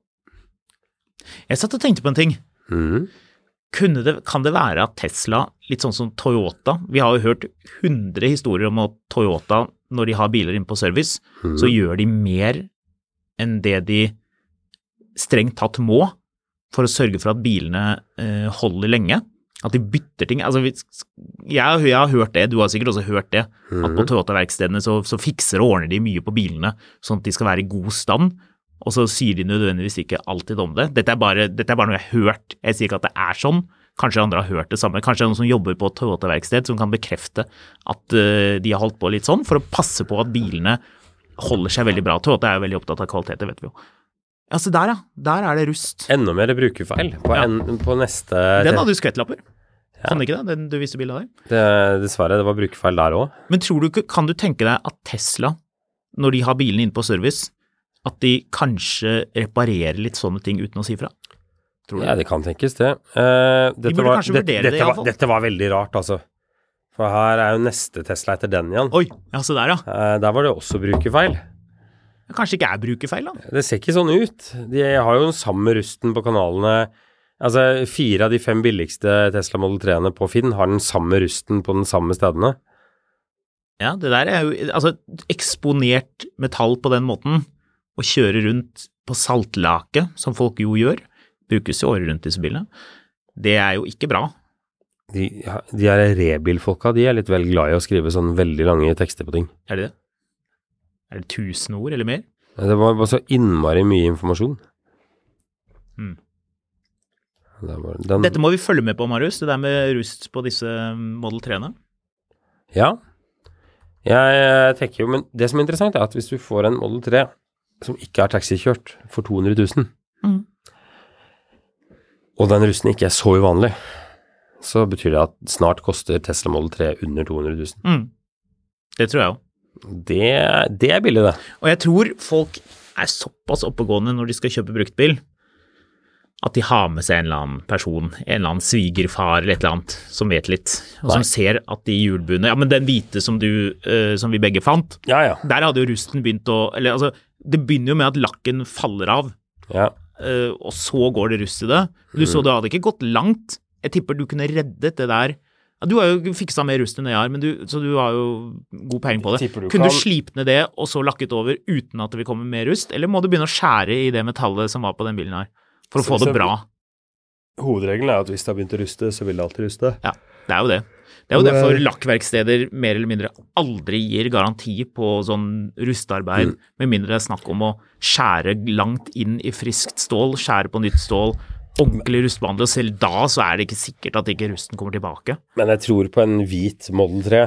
Speaker 1: Jeg satt og tenkte på en ting. Mm. Det, kan det være at Tesla, litt sånn som Toyota Vi har jo hørt 100 historier om at Toyota, når de har biler inne på service, så gjør de mer enn det de strengt tatt må for å sørge for at bilene eh, holder lenge. At de bytter ting. Altså, jeg, jeg har hørt det, du har sikkert også hørt det, at på Toyota-verkstedene så, så fikser og ordner de mye på bilene sånn at de skal være i god stand. Og så sier de nødvendigvis ikke alltid om det. Dette er bare, dette er bare noe jeg har hørt. Jeg sier ikke at det er sånn. Kanskje andre har hørt det samme. Kanskje det er noen som jobber på et Toyota-verksted som kan bekrefte at uh, de har holdt på litt sånn, for å passe på at bilene holder seg veldig bra. Toyota er jo veldig opptatt av kvalitet, det vet vi jo. Ja, se der, ja. Der er det rust.
Speaker 2: Enda mer brukerfeil på,
Speaker 1: Ja.
Speaker 2: en, på neste
Speaker 1: Den hadde jo skvettlapper. Kan det ikke det? Den du viste bilde av der?
Speaker 2: det, Dessverre, det var brukerfeil der òg.
Speaker 1: Men tror du ikke, kan du tenke deg at Tesla, når de har bilene inne på service, at de kanskje reparerer litt sånne ting uten å si fra? Tror du
Speaker 2: Ja, det kan tenkes, det. Uh, dette,
Speaker 1: burde
Speaker 2: var,
Speaker 1: kanskje vurdere det,
Speaker 2: dette,
Speaker 1: i
Speaker 2: var, dette var veldig rart, altså. For her er jo neste Tesla etter den igjen.
Speaker 1: Oi, ja, se der, ja.
Speaker 2: Eh, der var det også brukerfeil.
Speaker 1: Kanskje ikke er brukerfeil, da.
Speaker 2: Det ser ikke sånn ut. De har jo den samme rusten på kanalene. Altså, fire av de fem billigste Tesla Model 3-ene på Finn har den samme rusten på den samme stedene.
Speaker 1: Ja, det der er jo Altså, eksponert metall på den måten, og kjøre rundt på saltlake, som folk jo gjør, brukes jo året rundt disse bilene, det er jo ikke bra.
Speaker 2: De, de her rebilfolka, de er litt vel glad i å skrive sånn veldig lange tekster på ting.
Speaker 1: Er det det? Er det 1000 ord eller mer?
Speaker 2: Det var bare så innmari mye informasjon.
Speaker 1: Mm.
Speaker 2: Det var, den,
Speaker 1: Dette må vi følge med på, Marius, det der med rust på disse Model 3-ene.
Speaker 2: Ja. Jeg, jeg tenker jo, men det som er interessant, er at hvis du får en Model 3 som ikke er taxikjørt for 200 000,
Speaker 1: Mm.
Speaker 2: og den rusten ikke er så uvanlig, så betyr det at snart koster Tesla Model 3 under 200 000.
Speaker 1: Mm. Det tror jeg òg.
Speaker 2: Det, det er billig, det.
Speaker 1: Og jeg tror folk er såpass oppegående når de skal kjøpe bruktbil, at de har med seg en eller annen person, en eller annen svigerfar eller et eller annet, som vet litt, og
Speaker 2: Nei.
Speaker 1: som ser at de hjulbuene Ja, men den hvite som du, uh, som vi begge fant,
Speaker 2: Ja, ja.
Speaker 1: der hadde jo rusten begynt å Eller altså, det begynner jo med at lakken faller av,
Speaker 2: ja.
Speaker 1: Uh, og så går det rust i det. Du så det hadde ikke gått langt. Jeg tipper du kunne reddet det der. Ja, du har jo fiksa mer rust enn jeg har, men du, så du har jo god peiling på det.
Speaker 2: Du
Speaker 1: kunne du slipt ned det og så lakket over uten at det vil komme mer rust, eller må du begynne å skjære i det metallet som var på den bilen her, for å
Speaker 2: Så-
Speaker 1: få det bra?
Speaker 2: Hovedregelen er at hvis det har begynt å ruste, så vil det alltid ruste.
Speaker 1: Ja, det er jo det. Det er jo derfor lakkverksteder mer eller mindre aldri gir garanti på sånn rustearbeid,
Speaker 2: Mm.
Speaker 1: med mindre det er snakk om å skjære langt inn i friskt stål, skjære på nytt stål, ordentlig rustbehandlet. selv da så er det ikke sikkert at ikke rusten kommer tilbake.
Speaker 2: Men jeg tror på en hvit Model 3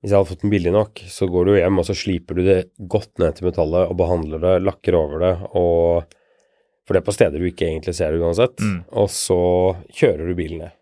Speaker 2: Hvis jeg hadde fått den billig nok, så går du hjem og så sliper du det godt ned til metallet og behandler det, lakker over det og For det er på steder du ikke egentlig ser det uansett.
Speaker 1: Mm.
Speaker 2: Og så kjører du bilen ned.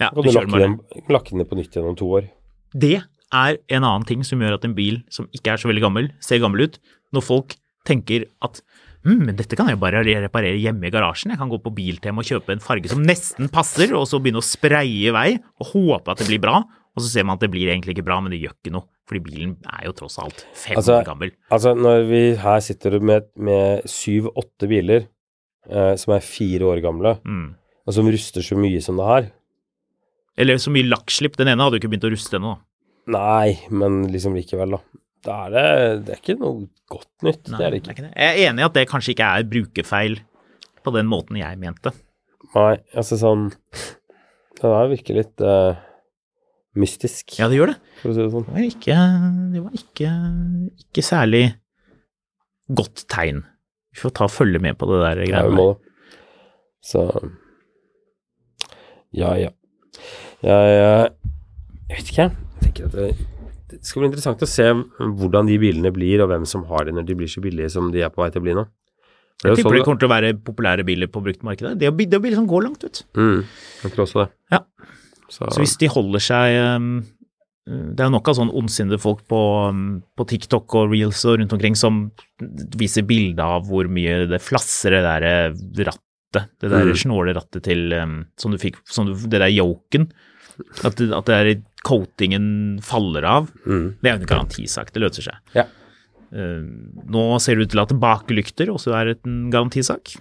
Speaker 1: Ja, du
Speaker 2: du
Speaker 1: kjører bare.
Speaker 2: den, lakke den ned på nytt gjennom to år.
Speaker 1: Det er en annen ting som gjør at en bil som ikke er så veldig gammel, ser gammel ut. Når folk tenker at men dette kan jeg bare reparere hjemme i garasjen. Jeg kan gå på Biltema og kjøpe en farge som nesten passer, og så begynne å spraye i vei og håpe at det blir bra. Og så ser man at det blir egentlig ikke bra, men det gjør ikke noe. Fordi bilen er jo tross alt fem
Speaker 2: Altså,
Speaker 1: år gammel.
Speaker 2: Altså, når vi her sitter med, med syv-åtte biler eh, som er fire år gamle,
Speaker 1: Mm.
Speaker 2: og som ruster så mye som det her
Speaker 1: Eller så mye lakkslipp. Den ene hadde jo ikke begynt å ruste ennå.
Speaker 2: Nei, men liksom likevel, da. Da er det, det er ikke noe godt nytt.
Speaker 1: Nei,
Speaker 2: det er det ikke.
Speaker 1: Jeg er enig i at det kanskje ikke er brukerfeil på den måten jeg mente.
Speaker 2: Nei, altså sånn Det der virker litt uh, mystisk,
Speaker 1: Ja, det gjør det.
Speaker 2: for å si det sånn.
Speaker 1: Det var ikke, det var ikke, ikke særlig godt tegn. Vi får ta og følge med på det der
Speaker 2: Ja, vi
Speaker 1: greiene.
Speaker 2: må det. Så Ja, ja. Jeg, eh, jeg vet ikke, jeg tenker at det, det skal bli interessant å se hvordan de bilene blir, og hvem som har de når de blir så billige som de er på vei til å bli nå.
Speaker 1: Jeg tipper
Speaker 2: sånn, det
Speaker 1: kommer til å være populære biler på bruktmarkedet. Det er er biler som går langt ut.
Speaker 2: Mm, jeg tror også det.
Speaker 1: Ja.
Speaker 2: Så,
Speaker 1: Så hvis de holder seg um, Det er jo nok av sånn ondsinnede folk på, um, på TikTok og reels og rundt omkring som viser bilde av hvor mye det flasser det der eh, rattet, det der
Speaker 2: Mm.
Speaker 1: snåle rattet til um, som du fikk, som du, det der yoken. At, at det er coatingen faller av.
Speaker 2: mm,
Speaker 1: Det er jo en garantisak, det løser seg.
Speaker 2: Ja.
Speaker 1: Uh, nå ser det ut til at baklykter også er en garantisak.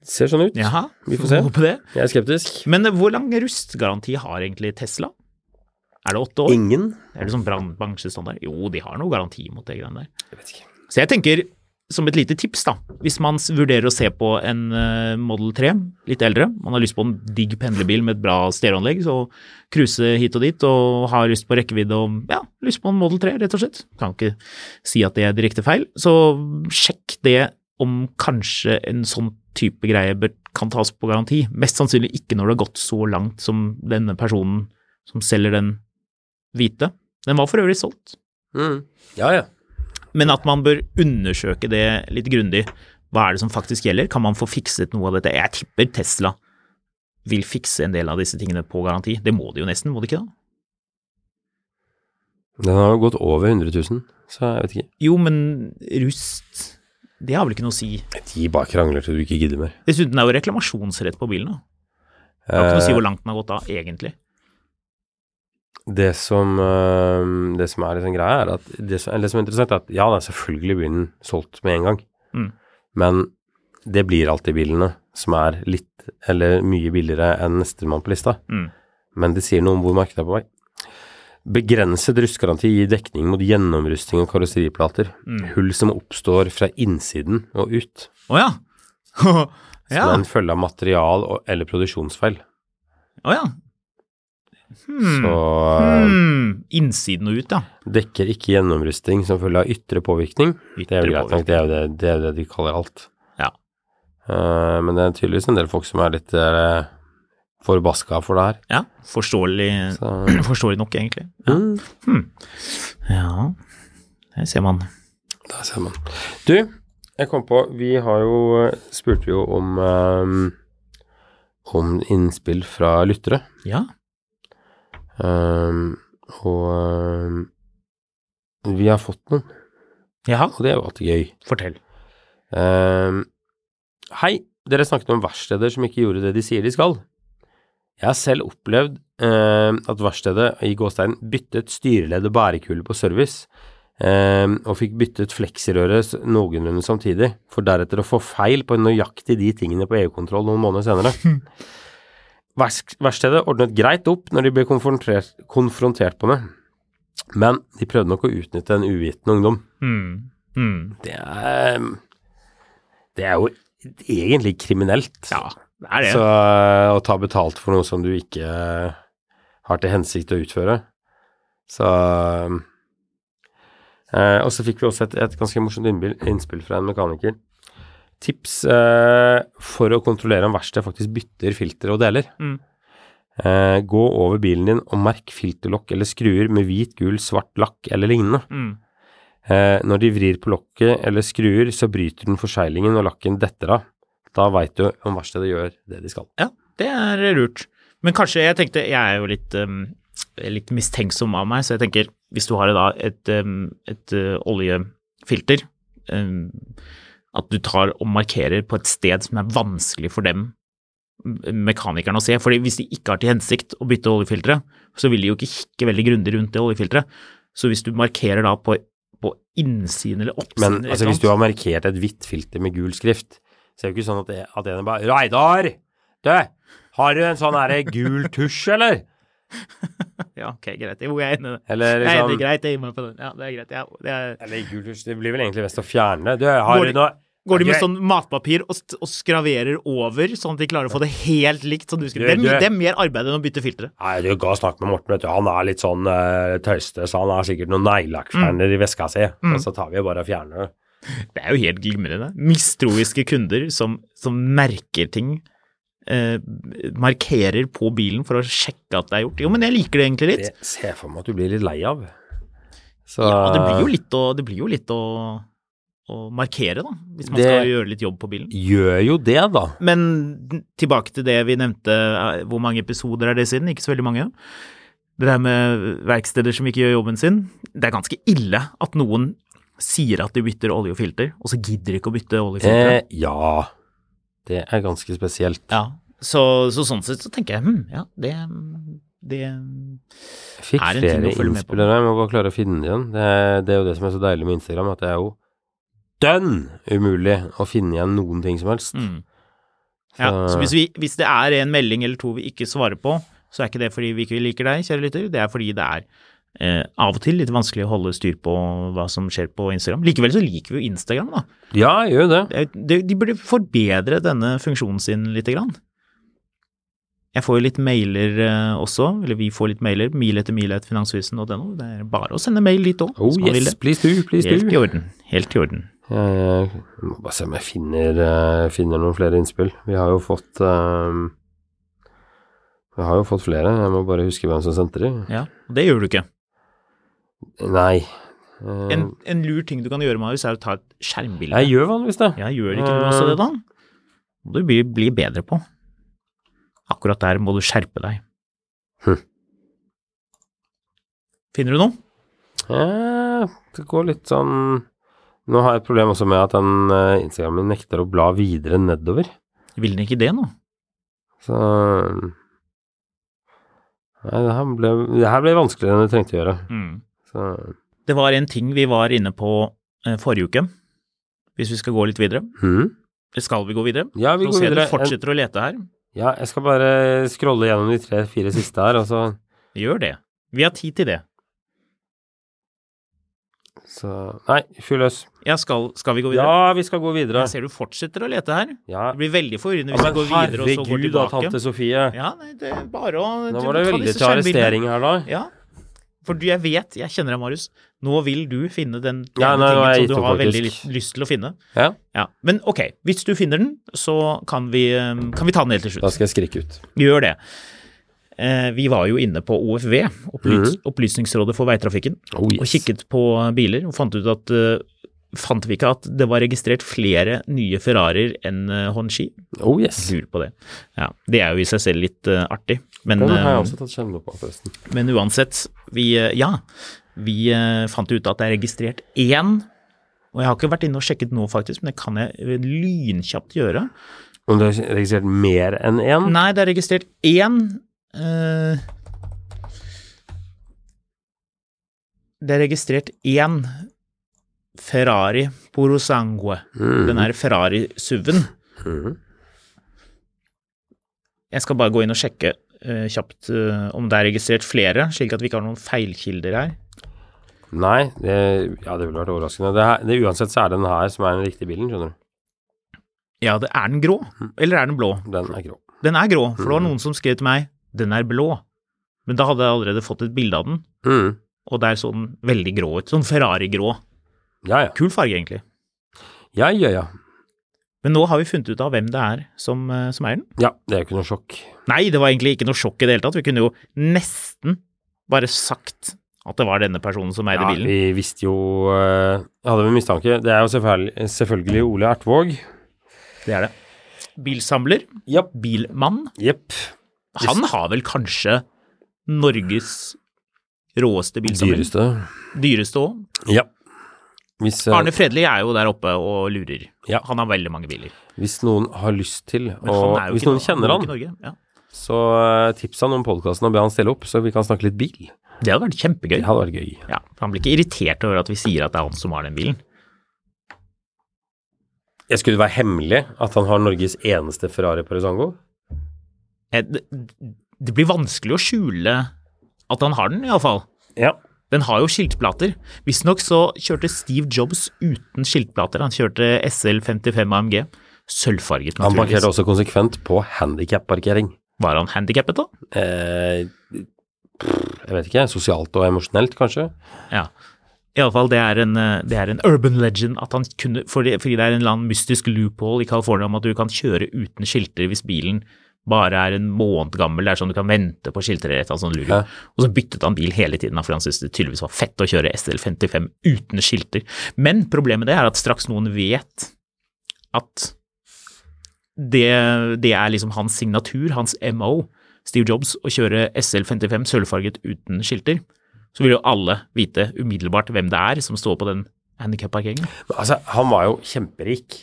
Speaker 2: Det ser sånn ut.
Speaker 1: Jaha,
Speaker 2: Vi får se.
Speaker 1: Håper det.
Speaker 2: Jeg er skeptisk.
Speaker 1: Men eh, hvor lang rustgaranti har egentlig Tesla? Er det åtte år?
Speaker 2: Ingen.
Speaker 1: Er det sånn bransjestandard? Jo, de har noe garanti mot det greiene der.
Speaker 2: Jeg vet ikke.
Speaker 1: Så jeg tenker, som et lite tips, da, hvis man vurderer å se på en eh, Model 3, litt eldre, man har lyst på en digg pendlerbil med et bra stereoanlegg, så cruise hit og dit, og har lyst på rekkevidde og ja, lyst på en Model 3, rett og slett. Kan ikke si at det er direkte feil. Så sjekk det om kanskje en sånn type greie kan tas på garanti. Mest sannsynlig ikke når det har gått så langt som denne personen som selger den hvite. Den var for øvrig solgt.
Speaker 2: Mm. Ja, ja.
Speaker 1: Men at man bør undersøke det litt grundig. Hva er det som faktisk gjelder? Kan man få fikset noe av dette? Jeg tipper Tesla vil fikse en del av disse tingene på garanti. Det må de jo nesten, må de ikke da?
Speaker 2: Den har jo gått over 100 000, så jeg vet ikke.
Speaker 1: Jo, men rust, det har vel ikke noe å si.
Speaker 2: De bare krangler til du ikke gidder mer.
Speaker 1: Dessuten er jo reklamasjonsrett på bilen, da. Det har ikke noe å si
Speaker 2: Eh,
Speaker 1: hvor langt den har gått da, egentlig.
Speaker 2: Det som, øh, det som er liksom greia, er at det som, eller det som er interessant, er at ja, det er selvfølgelig blir den solgt med en gang.
Speaker 1: Mm.
Speaker 2: Men det blir alltid bilene som er litt eller mye billigere enn nestemann på lista.
Speaker 1: Mm.
Speaker 2: Men det sier noe om hvor markedet er på vei. Begrenset rustgaranti gir dekning mot gjennomrusting av karosseriplater.
Speaker 1: Mm.
Speaker 2: Hull som oppstår fra innsiden og ut,
Speaker 1: Å ja.
Speaker 2: som
Speaker 1: ja.
Speaker 2: er en følge av material- og- eller produksjonsfeil.
Speaker 1: Å ja. Hmm.
Speaker 2: Så
Speaker 1: Hmm. Innsiden og ut, ja.
Speaker 2: dekker ikke gjennomrusting som følge av ytre påvirkning. Det er jo greit nok, det er jo det, det, er det de kaller alt.
Speaker 1: Ja.
Speaker 2: Uh, men det er tydeligvis en del folk som er litt uh, forbaska for det her.
Speaker 1: Ja, forståelig, forståelig nok, egentlig. Ja.
Speaker 2: mm,
Speaker 1: ja, der ser man.
Speaker 2: der ser man. Du, jeg kom på, vi har jo spurte jo om um, om innspill fra lyttere.
Speaker 1: Ja.
Speaker 2: Eh, og eh, vi har fått noen,
Speaker 1: Jaha,
Speaker 2: og det er jo alltid gøy.
Speaker 1: fortell.
Speaker 2: Ehm, hei, dere snakket om verksteder som ikke gjorde det de sier de skal. Jeg har selv opplevd ehm, at verkstedet i Gåstein byttet styreledd og bærekule på service, ehm, og fikk byttet fleksirøret noenlunde samtidig, for deretter å få feil på nøyaktig de tingene på EU-kontroll noen måneder senere. Verks- Verkstedet ordnet greit opp når de ble konfrontert, konfrontert på det, men de prøvde nok å utnytte en uvitende ungdom.
Speaker 1: Mm. Mm.
Speaker 2: Det er Det er jo egentlig kriminelt.
Speaker 1: Ja, det er det.
Speaker 2: Så å ta betalt for noe som du ikke har til hensikt å utføre. Så eh, Og så fikk vi også et, et ganske morsomt innspill fra en mekaniker. Tips eh, for å kontrollere om verkstedet faktisk bytter filter og deler.
Speaker 1: Mm.
Speaker 2: Eh, gå over bilen din og merk filterlokk eller skruer med hvit, gul, svart lakk eller lignende.
Speaker 1: Mm.
Speaker 2: Eh, når de vrir på lokket eller skruer, så bryter den forseglingen og lakken detter av. Da veit du om verkstedet gjør det de skal.
Speaker 1: Ja, det er lurt. Men kanskje, jeg tenkte, jeg er jo litt, um, litt mistenksom av meg, så jeg tenker, hvis du har et, um, et uh, oljefilter, um, at du tar og markerer på et sted som er vanskelig for dem, mekanikerne å se. fordi hvis de ikke har til hensikt å bytte oljefiltre, så vil de jo ikke kikke veldig grundig rundt det oljefilteret. Så hvis du markerer da på, på innsiden eller oppsiden
Speaker 2: Men altså, hvis du har markert et hvitt filter med gul skrift, så er det jo ikke sånn at, det, at en bare Reidar! Du, har du en sånn herre gul tusj, eller?
Speaker 1: Ja, ok, greit. Jo, jeg er enig. i det.
Speaker 2: Eller
Speaker 1: Jeg er enig,
Speaker 2: liksom
Speaker 1: greit, jeg gir meg på den. Ja, det er greit. Ja, det er...
Speaker 2: Eller gult det blir vel egentlig best å fjerne. Du har
Speaker 1: Går de- Går de med sånn matpapir og, og skraverer over, sånn at de klarer å få det helt likt? som du skriver? Det, er,
Speaker 2: Du-
Speaker 1: det er mer arbeid enn å bytte filtre.
Speaker 2: Nei, du ga snakk med Morten, vet du. Han er litt sånn uh, tøyste, så han har sikkert noen neglelakkfjerner i veska si. Og så tar vi bare og fjerner det.
Speaker 1: Det er jo helt glimrende. Mistroiske kunder som, som merker ting. Eh, markerer på bilen for å sjekke at det er gjort. Jo, men jeg liker det egentlig litt.
Speaker 2: Det ser jeg for meg at du blir litt lei av. Så
Speaker 1: Ja, det blir jo litt å, det blir jo litt å, å markere, da. Hvis man
Speaker 2: Det-
Speaker 1: skal gjøre litt jobb på bilen.
Speaker 2: Gjør jo det, da.
Speaker 1: Men tilbake til det vi nevnte, eh, hvor mange episoder er det siden? Ikke så veldig mange. Det der med verksteder som ikke gjør jobben sin. Det er ganske ille at noen sier at de bytter olje og filter, og så gidder de ikke å bytte olje og filter.
Speaker 2: Eh, ja. Det er ganske spesielt.
Speaker 1: Ja, så, så sånn sett så tenker jeg hm, ja, det, det
Speaker 2: Jeg fikk
Speaker 1: er en ting å følge med på.
Speaker 2: jeg må bare klare å finne igjen. Det, er- det er jo det som er så deilig med Instagram, at det er jo dønn umulig å finne igjen noen ting som helst.
Speaker 1: mm. Ja, så hvis, vi, hvis det er en melding eller to vi ikke svarer på, så er ikke det fordi vi ikke liker deg, kjære lytter, det er fordi det er eh, av og til litt vanskelig å holde styr på hva som skjer på Instagram. Likevel så liker vi jo Instagram, da.
Speaker 2: Ja, gjør det.
Speaker 1: Det er- De burde forbedre denne funksjonen sin lite grann. Jeg får jo litt mailer eh, også, eller vi får litt mailer, mil etter mil etter finansvisen.no. Det er bare å sende mail dit òg,
Speaker 2: Oh yes, please do, please
Speaker 1: Helt i orden. Helt i orden.
Speaker 2: Jeg må bare se om jeg finner, eh, finner noen flere innspill. Vi har jo fått um, Vi har jo fått flere, jeg må bare huske hvem som sendte de.
Speaker 1: Ja, det gjør du ikke.
Speaker 2: Nei. eh,
Speaker 1: En, en lur ting du kan gjøre, Marius, er å ta et skjermbilde.
Speaker 2: jeg gjør vanligvis det.
Speaker 1: Jeg gjør ikke du også det, da? Må du bli, bli bedre på. Akkurat der må du skjerpe deg.
Speaker 2: Hm.
Speaker 1: Finner du noe?
Speaker 2: Eh, det går litt sånn Nå har jeg et problem også med at den eh, Instagramen min nekter å bla videre nedover.
Speaker 1: Vil den ikke det nå?
Speaker 2: Så Nei, det her ble, det her ble vanskeligere enn det trengte å gjøre.
Speaker 1: Mm.
Speaker 2: Så
Speaker 1: Det var en ting vi var inne på eh, forrige uke, hvis vi skal gå litt videre.
Speaker 2: Mm.
Speaker 1: Skal vi gå videre?
Speaker 2: Ja, vi går videre.
Speaker 1: du fortsetter å lete her.
Speaker 2: Ja, jeg skal bare scrolle gjennom de tre-fire siste her, og så,
Speaker 1: Gjør det. Vi har tid til det.
Speaker 2: så Nei, fyr løs.
Speaker 1: Ja, skal, skal vi gå videre?
Speaker 2: Ja, vi skal gå videre.
Speaker 1: Jeg ser du fortsetter å lete her.
Speaker 2: Ja.
Speaker 1: Det blir veldig forvirrende hvis vi går videre og så går
Speaker 2: herregud da,
Speaker 1: tilbake.
Speaker 2: tante Sofie.
Speaker 1: Ja, nei, det er bare å
Speaker 2: Nå var det veldig til arrestering her, da.
Speaker 1: Ja, for du, jeg vet, jeg kjenner deg, Marius. Nå vil du finne den
Speaker 2: Ja, nei,
Speaker 1: tingen som du har veldig lyst, lyst til å finne.
Speaker 2: Ja,
Speaker 1: Ja, Men ok, hvis du finner den, så kan vi, eh, kan vi ta den helt til slutt.
Speaker 2: da skal jeg skrike ut.
Speaker 1: Gjør det. Eh, vi var jo inne på OFV, Opplys Opplysningsrådet for veitrafikken,
Speaker 2: Oh, yes.
Speaker 1: og kikket på biler og fant ut at eh, Fant vi ikke at det var registrert flere nye Ferrarier enn uh, Honshi?
Speaker 2: Oh yes.
Speaker 1: Lurer på det. Ja, Det er jo i seg selv litt uh, artig, men,
Speaker 2: Den har jeg
Speaker 1: eh,
Speaker 2: også tatt kjenne på, forresten.
Speaker 1: men uansett, vi eh, Ja, vi eh, fant ut at det er registrert én og jeg har ikke vært inne og sjekket nå, faktisk, men det kan jeg lynkjapt gjøre.
Speaker 2: Om du har registrert mer enn én?
Speaker 1: Nei, det er registrert én Uh, Det er registrert én Ferrari Porosangue.
Speaker 2: Mm.
Speaker 1: Den er Ferrari SUV-en.
Speaker 2: Mhm.
Speaker 1: Jeg skal bare gå inn og sjekke uh, kjapt uh, om det er registrert flere, slik at vi ikke har noen feilkilder her.
Speaker 2: Nei, det, ja, det ville vært overraskende. Det, her, det, uansett så er det den her som er den riktige bilen, skjønner du.
Speaker 1: Ja, det er den grå, eller er den blå?
Speaker 2: Den er grå.
Speaker 1: Den er grå, for det var noen som skrev til meg den er blå. Men da hadde jeg allerede fått et bilde av den,
Speaker 2: Mm.
Speaker 1: og der så den veldig grå ut. Sånn Ferrari-grå.
Speaker 2: Ja, ja.
Speaker 1: Kul farge, egentlig.
Speaker 2: Ja, ja, ja.
Speaker 1: Men nå har vi funnet ut av hvem det er som, eh, som eier den.
Speaker 2: Ja, det er jo ikke noe sjokk.
Speaker 1: Nei, det var egentlig ikke noe sjokk i det hele tatt. Vi kunne jo nesten bare sagt at det var denne personen som eide
Speaker 2: Ja,
Speaker 1: bilen.
Speaker 2: vi visste jo uh, Hadde vi mistanke. Det er jo selvfølgelig, selvfølgelig Ole Ertvåg.
Speaker 1: Det er det. Bilsamler,
Speaker 2: Ja.
Speaker 1: bilmann.
Speaker 2: Yep.
Speaker 1: Han har vel kanskje Norges råeste bilsamler.
Speaker 2: Dyreste.
Speaker 1: Dyreste òg.
Speaker 2: Ja. Hvis, eh,
Speaker 1: Arne Fredli er jo der oppe og lurer.
Speaker 2: Ja.
Speaker 1: Han har veldig mange biler.
Speaker 2: hvis noen har lyst til, og hvis noen kjenner han,
Speaker 1: Norge. Ja.
Speaker 2: så eh, tips han om podkasten og be han stille opp, så vi kan snakke litt bil.
Speaker 1: Det hadde vært kjempegøy.
Speaker 2: Det hadde vært gøy.
Speaker 1: Ja, Han blir ikke irritert over at vi sier at det er han som har den bilen.
Speaker 2: Jeg skulle det være hemmelig at han har Norges eneste Ferrari Parisango?
Speaker 1: Eh, Det, det blir vanskelig å skjule at han har den, iallfall.
Speaker 2: Ja.
Speaker 1: Den har jo skiltplater. Visstnok så kjørte Steve Jobs uten skiltplater. Han kjørte SL55 AMG. Sølvfarget, naturligvis.
Speaker 2: Han parkerte også konsekvent på handikapparkering.
Speaker 1: Var han handikappet, da?
Speaker 2: Eh, jeg vet ikke. Sosialt og emosjonelt, kanskje?
Speaker 1: Ja. Iallfall, det, er en, eh, det er en urban legend at han kunne fordi, fordi det er en eller annen mystisk loophole i California om at du kan kjøre uten skilter hvis bilen bare er en måned gammel. Det er sånn du kan vente på skilter sånn.
Speaker 2: Ja.
Speaker 1: Og så byttet han bil hele tiden for han syntes det tydeligvis var fett å kjøre SL55 uten skilter. Men problemet med det er at straks noen vet at det, det er liksom hans signatur, hans MO, Steve Jobs, å kjøre SL55 sølvfarget uten skilter, så vil jo alle vite umiddelbart hvem det er som står på den handikap-parkeringen.
Speaker 2: Altså, han var jo kjemperik,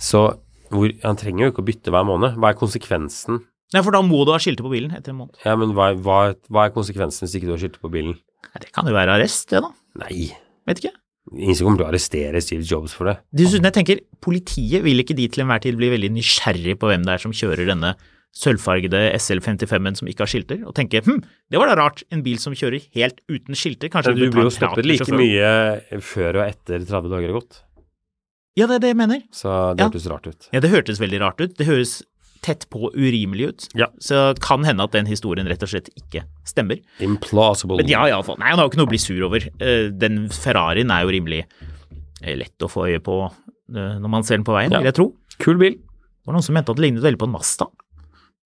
Speaker 2: så hvor, han trenger jo ikke å bytte hver måned. Hva er konsekvensen?
Speaker 1: Nei, for da må du ha skilte på bilen etter en måned.
Speaker 2: Ja, men hva, hva, hva er konsekvensen hvis ikke du har skilte på bilen?
Speaker 1: Nei, det kan jo være arrest, det da.
Speaker 2: Nei,
Speaker 1: Vet ikke.
Speaker 2: ingen som kommer til å arrestere Steve Jobs for det.
Speaker 1: Dessuten, jeg tenker, politiet vil ikke de til enhver tid bli veldig nysgjerrig på hvem det er som kjører denne sølvfargede SL55-en som ikke har skilter, og tenke hm, det var da rart, en bil som kjører helt uten skilter, kanskje
Speaker 2: Du
Speaker 1: du
Speaker 2: blir jo stoppet like mye før og etter 30 dager har gått,
Speaker 1: Ja, det er det jeg mener.
Speaker 2: så det
Speaker 1: Ja.
Speaker 2: hørtes rart ut.
Speaker 1: Ja, det hørtes veldig rart ut. Det høres tett på urimelig ut.
Speaker 2: Ja.
Speaker 1: Så kan hende at den historien rett og slett ikke stemmer.
Speaker 2: Implausible.
Speaker 1: Men ja, iallfall. Nei, han har jo ikke noe å bli sur over. Eh, Den Ferrarien er jo rimelig eh, lett å få øye på eh, når man ser den på veien,
Speaker 2: Ja.
Speaker 1: vil jeg tro.
Speaker 2: Kul bil.
Speaker 1: Det var noen som mente at det lignet veldig på en Mazda.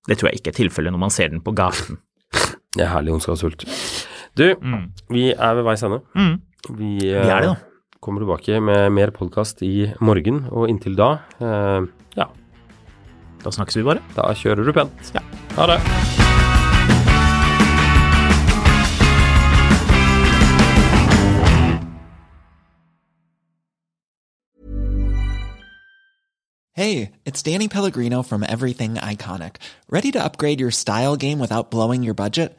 Speaker 1: Det tror jeg ikke er tilfellet når man ser den på gaten.
Speaker 2: Det er herlig ondskapsfullt. Du, vi er ved veis ende.
Speaker 1: Mm.
Speaker 2: Vi,
Speaker 1: Vi er det, da.
Speaker 2: Kommer tilbake med mer podkast i morgen, og inntil da, eh, ja,
Speaker 1: Da snakkes vi bare.
Speaker 2: da kjører du pent.
Speaker 1: Ja.
Speaker 2: Ha det.
Speaker 4: Hey, it's Danny Pellegrino from Everything Iconic. Ready to upgrade your style game without blowing your budget?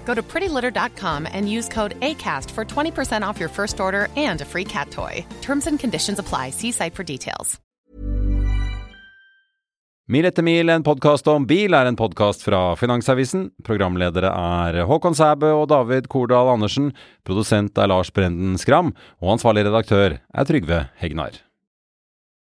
Speaker 5: Go to prettylitter.com and use code ACAST for 20% off your first order and a free cat toy. Terms and conditions apply. See site for details.
Speaker 6: Mil etter mil, en podkast om bil, er en podkast fra Finansavisen. Programledere er Håkon Sæbø og David Kordal Andersen. Produsent er Lars Brenden Skram. Og ansvarlig redaktør er Trygve Hegnar.